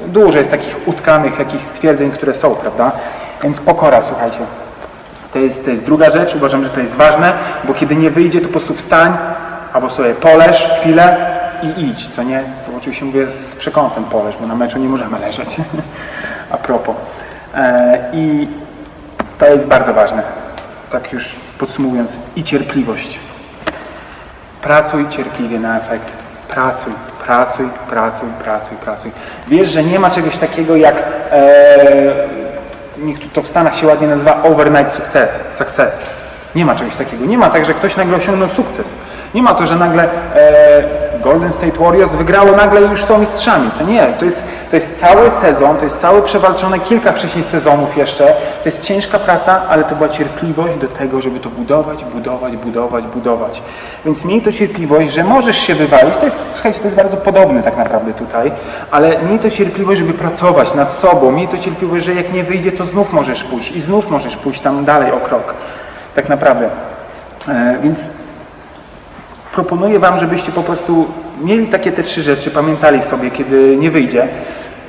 dużo jest takich utkanych jakichś stwierdzeń, które są, prawda? Więc pokora, słuchajcie. To jest, to jest druga rzecz, uważam, że to jest ważne, bo kiedy nie wyjdzie, to po prostu wstań, albo sobie poleż chwilę i idź, co nie? To oczywiście mówię z przekąsem poleż, bo na meczu nie możemy leżeć. A propos. E, I to jest bardzo ważne. Tak już podsumowując. I cierpliwość. Pracuj cierpliwie na efekt. Pracuj, pracuj, pracuj, pracuj, pracuj. Wiesz, że nie ma czegoś takiego jak e, niektórzy- to w Stanach się ładnie nazywa overnight success. success. Nie ma czegoś takiego. Nie ma tak, że ktoś nagle osiągnął sukces. Nie ma to, że nagle e, Golden State Warriors wygrało nagle i już są mistrzami. Co nie, to jest, to jest cały sezon, to jest całe przewalczone kilka wcześniej sezonów jeszcze. To jest ciężka praca, ale to była cierpliwość do tego, żeby to budować, budować, budować, budować. Więc miej to cierpliwość, że możesz się wywalić. To jest, słuchajcie, to jest bardzo podobne tak naprawdę tutaj, ale miej to cierpliwość, żeby pracować nad sobą. Miej to cierpliwość, że jak nie wyjdzie, to znów możesz pójść i znów możesz pójść tam dalej o krok. Tak naprawdę. E, więc proponuję Wam, żebyście po prostu mieli takie te trzy rzeczy, pamiętali sobie, kiedy nie wyjdzie.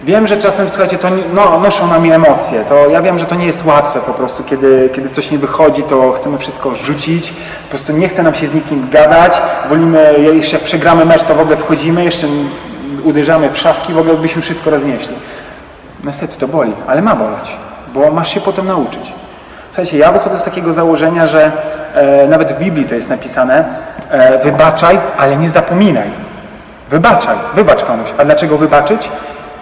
Wiem, że czasem, słuchajcie, to no, noszą na mnie emocje. To ja wiem, że to nie jest łatwe po prostu, kiedy, kiedy coś nie wychodzi, to chcemy wszystko rzucić. Po prostu nie chce nam się z nikim gadać. Wolimy, jeszcze jak przegramy mecz, to w ogóle wchodzimy, jeszcze uderzamy w szafki, w ogóle byśmy wszystko roznieśli. Niestety to boli, ale ma boleć, bo masz się potem nauczyć. Słuchajcie, ja wychodzę z takiego założenia, że e, nawet w Biblii to jest napisane, wybaczaj, ale nie zapominaj. Wybaczaj, wybacz komuś. A dlaczego wybaczyć?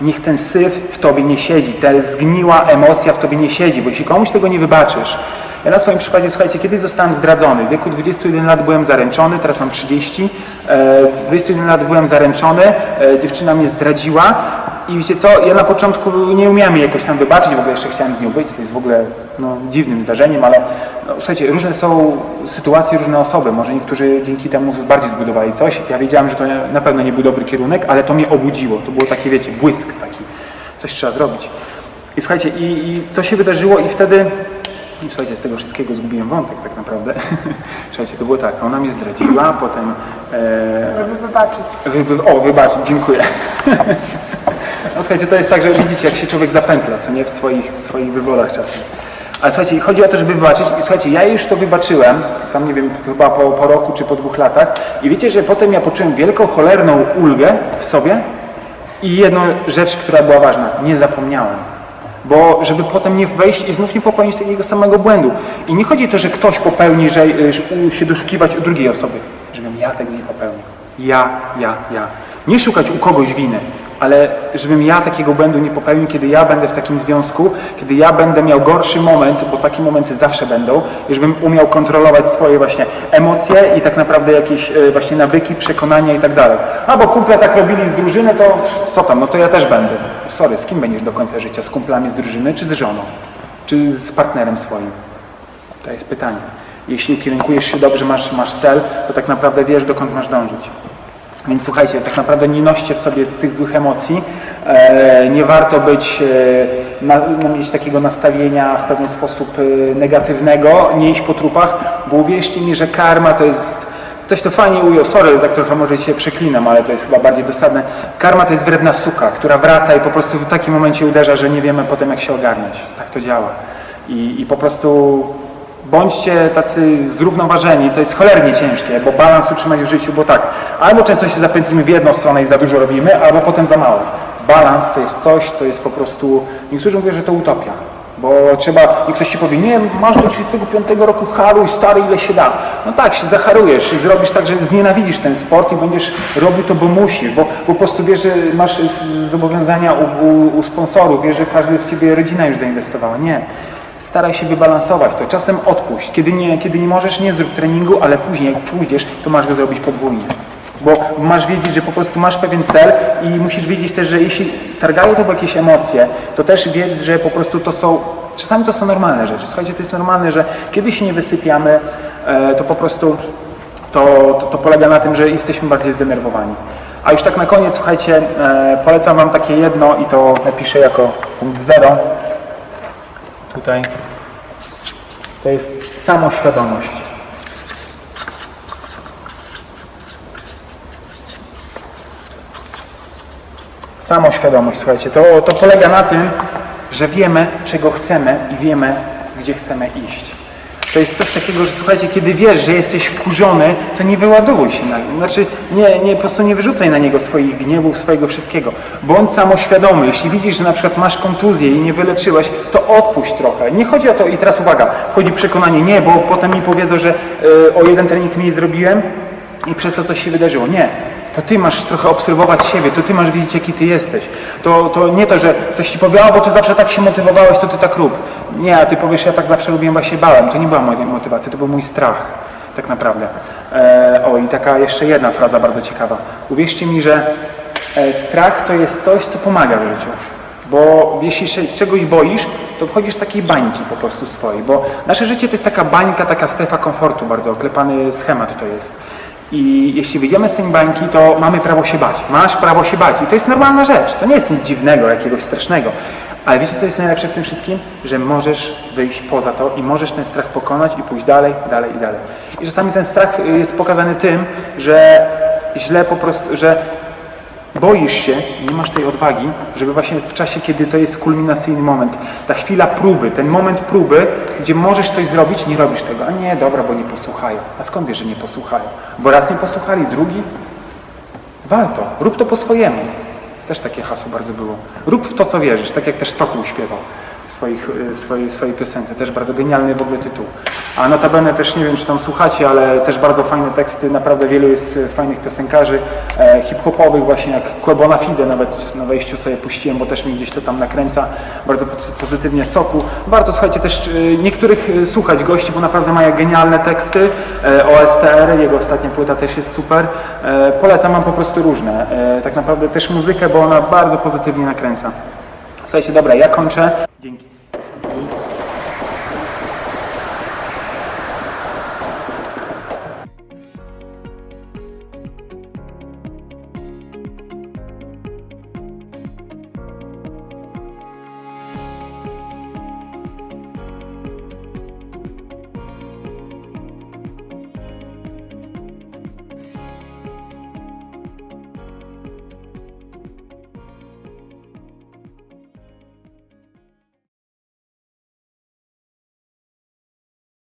Niech ten syf w tobie nie siedzi, ta zgniła emocja w tobie nie siedzi, bo jeśli komuś tego nie wybaczysz, ja na swoim przykładzie, słuchajcie, kiedyś zostałem zdradzony. W wieku 21 lat byłem zaręczony, teraz mam 30. E, 21 lat byłem zaręczony, e, dziewczyna mnie zdradziła i wiecie co, ja na początku nie umiałem jej jakoś tam wybaczyć, w ogóle jeszcze chciałem z nią być, to jest w ogóle no, dziwnym zdarzeniem, ale no, słuchajcie, różne są sytuacje, różne osoby. Może niektórzy dzięki temu bardziej zbudowali coś. Ja wiedziałem, że to na pewno nie był dobry kierunek, ale to mnie obudziło. To było takie, wiecie, błysk taki. Coś trzeba zrobić. I słuchajcie, i, i to się wydarzyło i wtedy i słuchajcie, z tego wszystkiego zgubiłem wątek tak naprawdę. Słuchajcie, to było tak, ona mnie zdradziła, potem... E, Żeby wybaczyć. wy, wy, o, wybaczyć, dziękuję. No słuchajcie, to jest tak, że widzicie, jak się człowiek zapętla, co nie, w swoich, w swoich wywodach czasem. Ale słuchajcie, chodzi o to, żeby wybaczyć. I słuchajcie, ja już to wybaczyłem, tam nie wiem, chyba po, po roku czy po dwóch latach. I wiecie, że potem ja poczułem wielką, cholerną ulgę w sobie. I jedną rzecz, która była ważna, nie zapomniałem. Bo żeby potem nie wejść i znów nie popełnić takiego samego błędu. I nie chodzi o to, że ktoś popełni, że, że u- się doszukiwać u drugiej osoby. Żebym ja tego nie popełnił. Ja, ja, ja. Nie szukać u kogoś winy, ale żebym ja takiego błędu nie popełnił, kiedy ja będę w takim związku, kiedy ja będę miał gorszy moment, bo takie momenty zawsze będą, i żebym umiał kontrolować swoje właśnie emocje i tak naprawdę jakieś e, właśnie nawyki, przekonania i tak dalej. A bo kumple tak robili z drużyny, to co tam, no to ja też będę. Sorry, z kim będziesz do końca życia? Z kumplami z drużyny, czy z żoną? Czy z partnerem swoim? To jest pytanie. Jeśli ukierunkujesz się dobrze, masz, masz cel, to tak naprawdę wiesz, dokąd masz dążyć. Więc słuchajcie, tak naprawdę nie noście w sobie tych złych emocji. E, nie warto być, e, mieć takiego nastawienia w pewien sposób e, negatywnego, nie iść po trupach, bo uwierzcie mi, że karma to jest, ktoś to fajnie ujął, sorry, tak trochę może się przeklinam, ale to jest chyba bardziej dosadne. Karma to jest wredna suka, która wraca i po prostu w takim momencie uderza, że nie wiemy potem jak się ogarniać. Tak to działa. I, i po prostu bądźcie tacy zrównoważeni, co jest cholernie ciężkie, bo balans utrzymać w życiu, bo tak, albo często się zapętlimy w jedną stronę i za dużo robimy, albo potem za mało. Balans to jest coś, co jest po prostu, niektórzy mówią, że to utopia, bo trzeba, i ktoś ci powie, nie, masz do 35 roku haruj, stary, ile się da. No tak, się zacharujesz zrobisz tak, że znienawidzisz ten sport i będziesz robił to, bo musisz, bo, po prostu wiesz, że masz zobowiązania u, u, u sponsorów, wiesz, że każdy w ciebie rodzina już zainwestowała. Nie staraj się wybalansować to. Czasem odpuść. Kiedy nie, kiedy nie możesz, nie zrób treningu, ale później jak pójdziesz, to masz go zrobić podwójnie. Bo masz wiedzieć, że po prostu masz pewien cel i musisz wiedzieć też, że jeśli targają to jakieś emocje, to też wiedz, że po prostu to są, czasami to są normalne rzeczy. Słuchajcie, to jest normalne, że kiedy się nie wysypiamy, e, to po prostu to, to, to polega na tym, że jesteśmy bardziej zdenerwowani. A już tak na koniec, słuchajcie, e, polecam Wam takie jedno i to napiszę jako punkt zero. Tutaj. To jest samoświadomość. Samoświadomość, słuchajcie, to, to polega na tym, że wiemy, czego chcemy i wiemy, gdzie chcemy iść. To jest coś takiego, że słuchajcie, kiedy wiesz, że jesteś wkurzony, to nie wyładowuj się na nim. Znaczy, nie, nie, po prostu nie wyrzucaj na niego swoich gniewów, swojego wszystkiego. Bądź samoświadomy. Jeśli widzisz, że na przykład masz kontuzję i nie wyleczyłeś, to odpuść trochę. Nie chodzi o to, i teraz uwaga, wchodzi przekonanie, nie, bo potem mi powiedzą, że y, o jeden trening mniej zrobiłem i przez to coś się wydarzyło. Nie. To ty masz trochę obserwować siebie, to ty masz wiedzieć, jaki ty jesteś. To, to nie to, że ktoś ci powie, a bo ty zawsze tak się motywowałeś, to ty tak rób. Nie, a ty powiesz, ja tak zawsze robiłem, bo się bałem. To nie była moja motywacja, to był mój strach, tak naprawdę. E, o, i taka jeszcze jedna fraza bardzo ciekawa. Uwierzcie mi, że e, strach to jest coś, co pomaga w życiu. Bo jeśli się czegoś boisz, to wchodzisz z takiej bańki po prostu swojej. Bo nasze życie to jest taka bańka, taka strefa komfortu bardzo, oklepany schemat to jest. I jeśli wyjdziemy z tej bańki, to mamy prawo się bać. Masz prawo się bać. I to jest normalna rzecz. To nie jest nic dziwnego, jakiegoś strasznego. Ale wiecie, co jest najlepsze w tym wszystkim? Że możesz wyjść poza to i możesz ten strach pokonać i pójść dalej, dalej i dalej. I czasami ten strach y, jest pokazany tym, że źle po prostu, że boisz się, nie masz tej odwagi, żeby właśnie w czasie, kiedy to jest kulminacyjny moment, ta chwila próby, ten moment próby, gdzie możesz coś zrobić, nie robisz tego. A nie, dobra, bo nie posłuchają. A skąd wiesz, że nie posłuchają? Bo raz nie posłuchali, drugi? Warto. Rób to po swojemu. Też takie hasło bardzo było. Rób w to, co wierzysz, tak jak też Sokół śpiewał swoich, y, swojej, swojej piosence. Też bardzo genialny w ogóle tytuł. A notabene też nie wiem, czy tam słuchacie, ale też bardzo fajne teksty. Naprawdę wielu jest y, fajnych piosenkarzy e, hip-hopowych, właśnie jak Quebona Fide nawet na wejściu sobie puściłem, bo też mi gdzieś to tam nakręca. Bardzo po- pozytywnie Soku. Warto, słuchajcie, też y, niektórych słuchać gości, bo naprawdę mają genialne teksty. E, OSTR, jego ostatnia płyta też jest super. E, polecam wam po prostu różne. E, tak naprawdę też muzykę, bo ona bardzo pozytywnie nakręca. Słuchajcie, dobra, ja kończę. Dzięki.